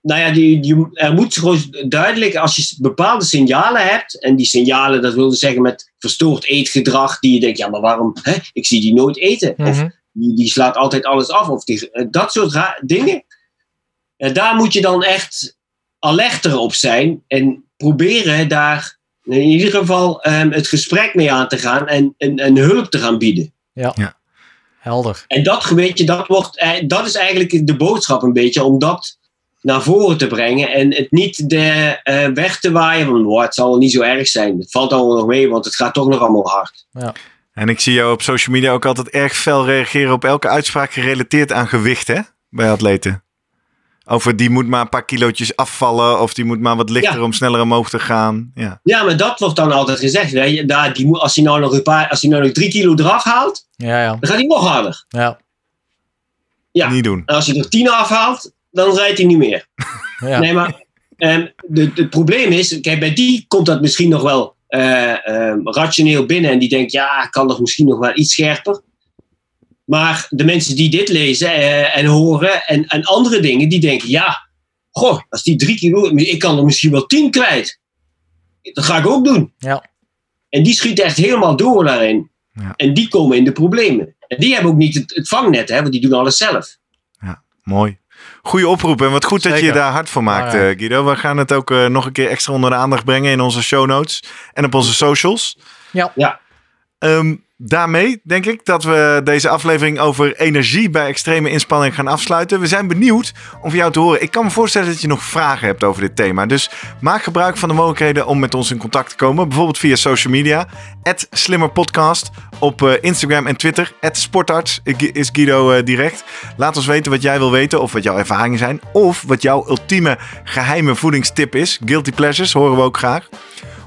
[SPEAKER 5] nou ja, die, die, er moet gewoon duidelijk, als je bepaalde signalen hebt, en die signalen, dat wil zeggen met verstoord eetgedrag, die je denkt, ja, maar waarom, hè? ik zie die nooit eten. Of
[SPEAKER 2] Mhm.
[SPEAKER 5] die, die slaat altijd alles af, of die, eh, dat soort dingen. En daar moet je dan echt alerter op zijn en proberen daar in ieder geval ehm, het gesprek mee aan te gaan en, en, en hulp te gaan bieden.
[SPEAKER 2] Helder.
[SPEAKER 5] En dat, weet je, dat, wordt, eh, dat is eigenlijk de boodschap een beetje, om dat naar voren te brengen en het niet de, eh, weg te waaien van "Wow, het zal wel niet zo erg zijn. Het valt allemaal nog mee, want het gaat toch nog allemaal hard.
[SPEAKER 1] En ik zie jou op social media ook altijd erg fel reageren op elke uitspraak gerelateerd aan gewicht, hè? Bij atleten. Over die moet maar een paar kilootjes afvallen. Of die moet maar wat lichter
[SPEAKER 5] Ja.
[SPEAKER 1] om sneller omhoog te gaan. Ja.
[SPEAKER 5] Ja, maar dat wordt dan altijd gezegd. Weet je, daar, die, moet- als hij nou nog een paar, als hij nou nog drie kilo eraf haalt,
[SPEAKER 2] Ja, ja.
[SPEAKER 5] dan gaat hij nog harder.
[SPEAKER 2] Ja.
[SPEAKER 5] Ja.
[SPEAKER 1] Niet doen.
[SPEAKER 5] En als hij er tien afhaalt, dan rijdt hij niet meer.
[SPEAKER 2] ja.
[SPEAKER 5] Nee, maar ehm, de, het probleem is, kijk, bij die komt dat misschien nog wel eh, ehm, rationeel binnen. En die denkt, ja, ik kan toch misschien nog wel iets scherper. Maar de mensen die dit lezen eh, en horen en, en andere dingen, die denken, ja, goh, als die drie kilo, ik kan er misschien wel tien kwijt. Dat ga ik ook doen.
[SPEAKER 2] Ja.
[SPEAKER 5] En die schieten echt helemaal door daarin.
[SPEAKER 1] Ja.
[SPEAKER 5] En die komen in de problemen. En die hebben ook niet het, het vangnet, hè, want die doen alles zelf.
[SPEAKER 1] Mooi. Goeie oproep en wat goed dat je daar hard voor maakt,
[SPEAKER 2] Ah, ja.
[SPEAKER 1] eh, Guido. We gaan het ook eh, nog een keer extra onder de aandacht brengen in onze show notes en op onze socials.
[SPEAKER 2] Ja.
[SPEAKER 5] Ja.
[SPEAKER 1] Ehm, daarmee denk ik dat we deze aflevering over energie bij extreme inspanning gaan afsluiten. We zijn benieuwd om van jou te horen. Ik kan me voorstellen dat je nog vragen hebt over dit thema. Dus maak gebruik van de mogelijkheden om met ons in contact te komen. Bijvoorbeeld via social media. Slimmerpodcast op eh, Instagram en Twitter. Sportarts is Guido eh, direct. Laat ons weten wat jij wil weten of wat jouw ervaringen zijn. Of wat jouw ultieme geheime voedingstip is. Guilty pleasures horen we ook graag.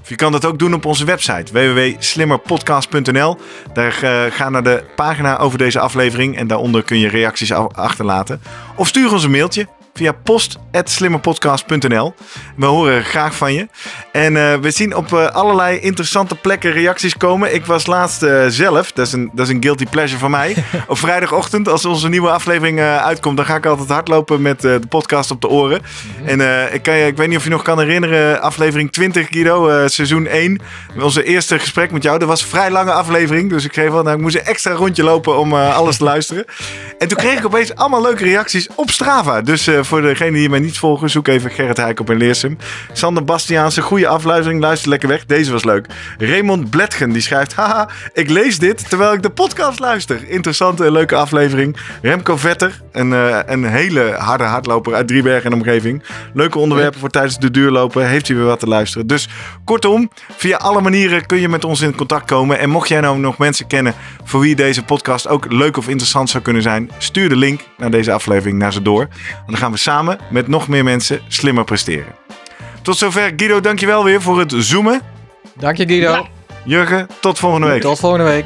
[SPEAKER 1] Je kan dat ook doen op onze website www.slimmerpodcast.nl. Daar eh, ga naar de pagina over deze aflevering en daaronder kun je reacties achterlaten. Of stuur ons een mailtje via post.slimmerpodcast.nl. We horen graag van je. En eh, we zien op eh, allerlei interessante plekken reacties komen. Ik was laatst eh, zelf, dat is, een, dat is een guilty pleasure van mij. op vrijdagochtend, als onze nieuwe aflevering uitkomt, dan ga ik altijd hardlopen met de podcast op de oren. En eh, ik, kan je, ik weet niet of je nog kan herinneren, aflevering 20, Guido, seizoen 1. Onze eerste gesprek met jou. Dat was een vrij lange aflevering. Dus ik, geef wel, nou, ik moest een extra rondje lopen om alles te luisteren. En toen kreeg ik opeens allemaal leuke reacties op Strava. Dus voor degenen die mij niet volgen, zoek even Gerrit Heik op in Leersum. Sander Bastiaanse, goede aflevering. Luister lekker weg. Deze was leuk. Raymond Bletgen, die schrijft... Haha, ik lees dit terwijl ik de podcast luister. Interessante en leuke aflevering. Remco Vetter, een, eh, een hele harde hardloper uit Driebergen en omgeving. Leuke onderwerpen voor tijdens de duurlopen. Heeft hij weer wat te luisteren. Dus kortom, via alle manieren kun je met ons in contact komen. En mocht jij nou nog mensen kennen voor wie deze podcast ook leuk of interessant zou kunnen zijn, stuur de link naar deze aflevering naar ze door. Dan gaan we samen met nog meer mensen slimmer presteren. Tot zover. Guido, dankjewel weer voor het zoomen.
[SPEAKER 2] Dank je Guido.
[SPEAKER 5] Ja.
[SPEAKER 1] Jurgen, tot volgende week.
[SPEAKER 2] Tot volgende week.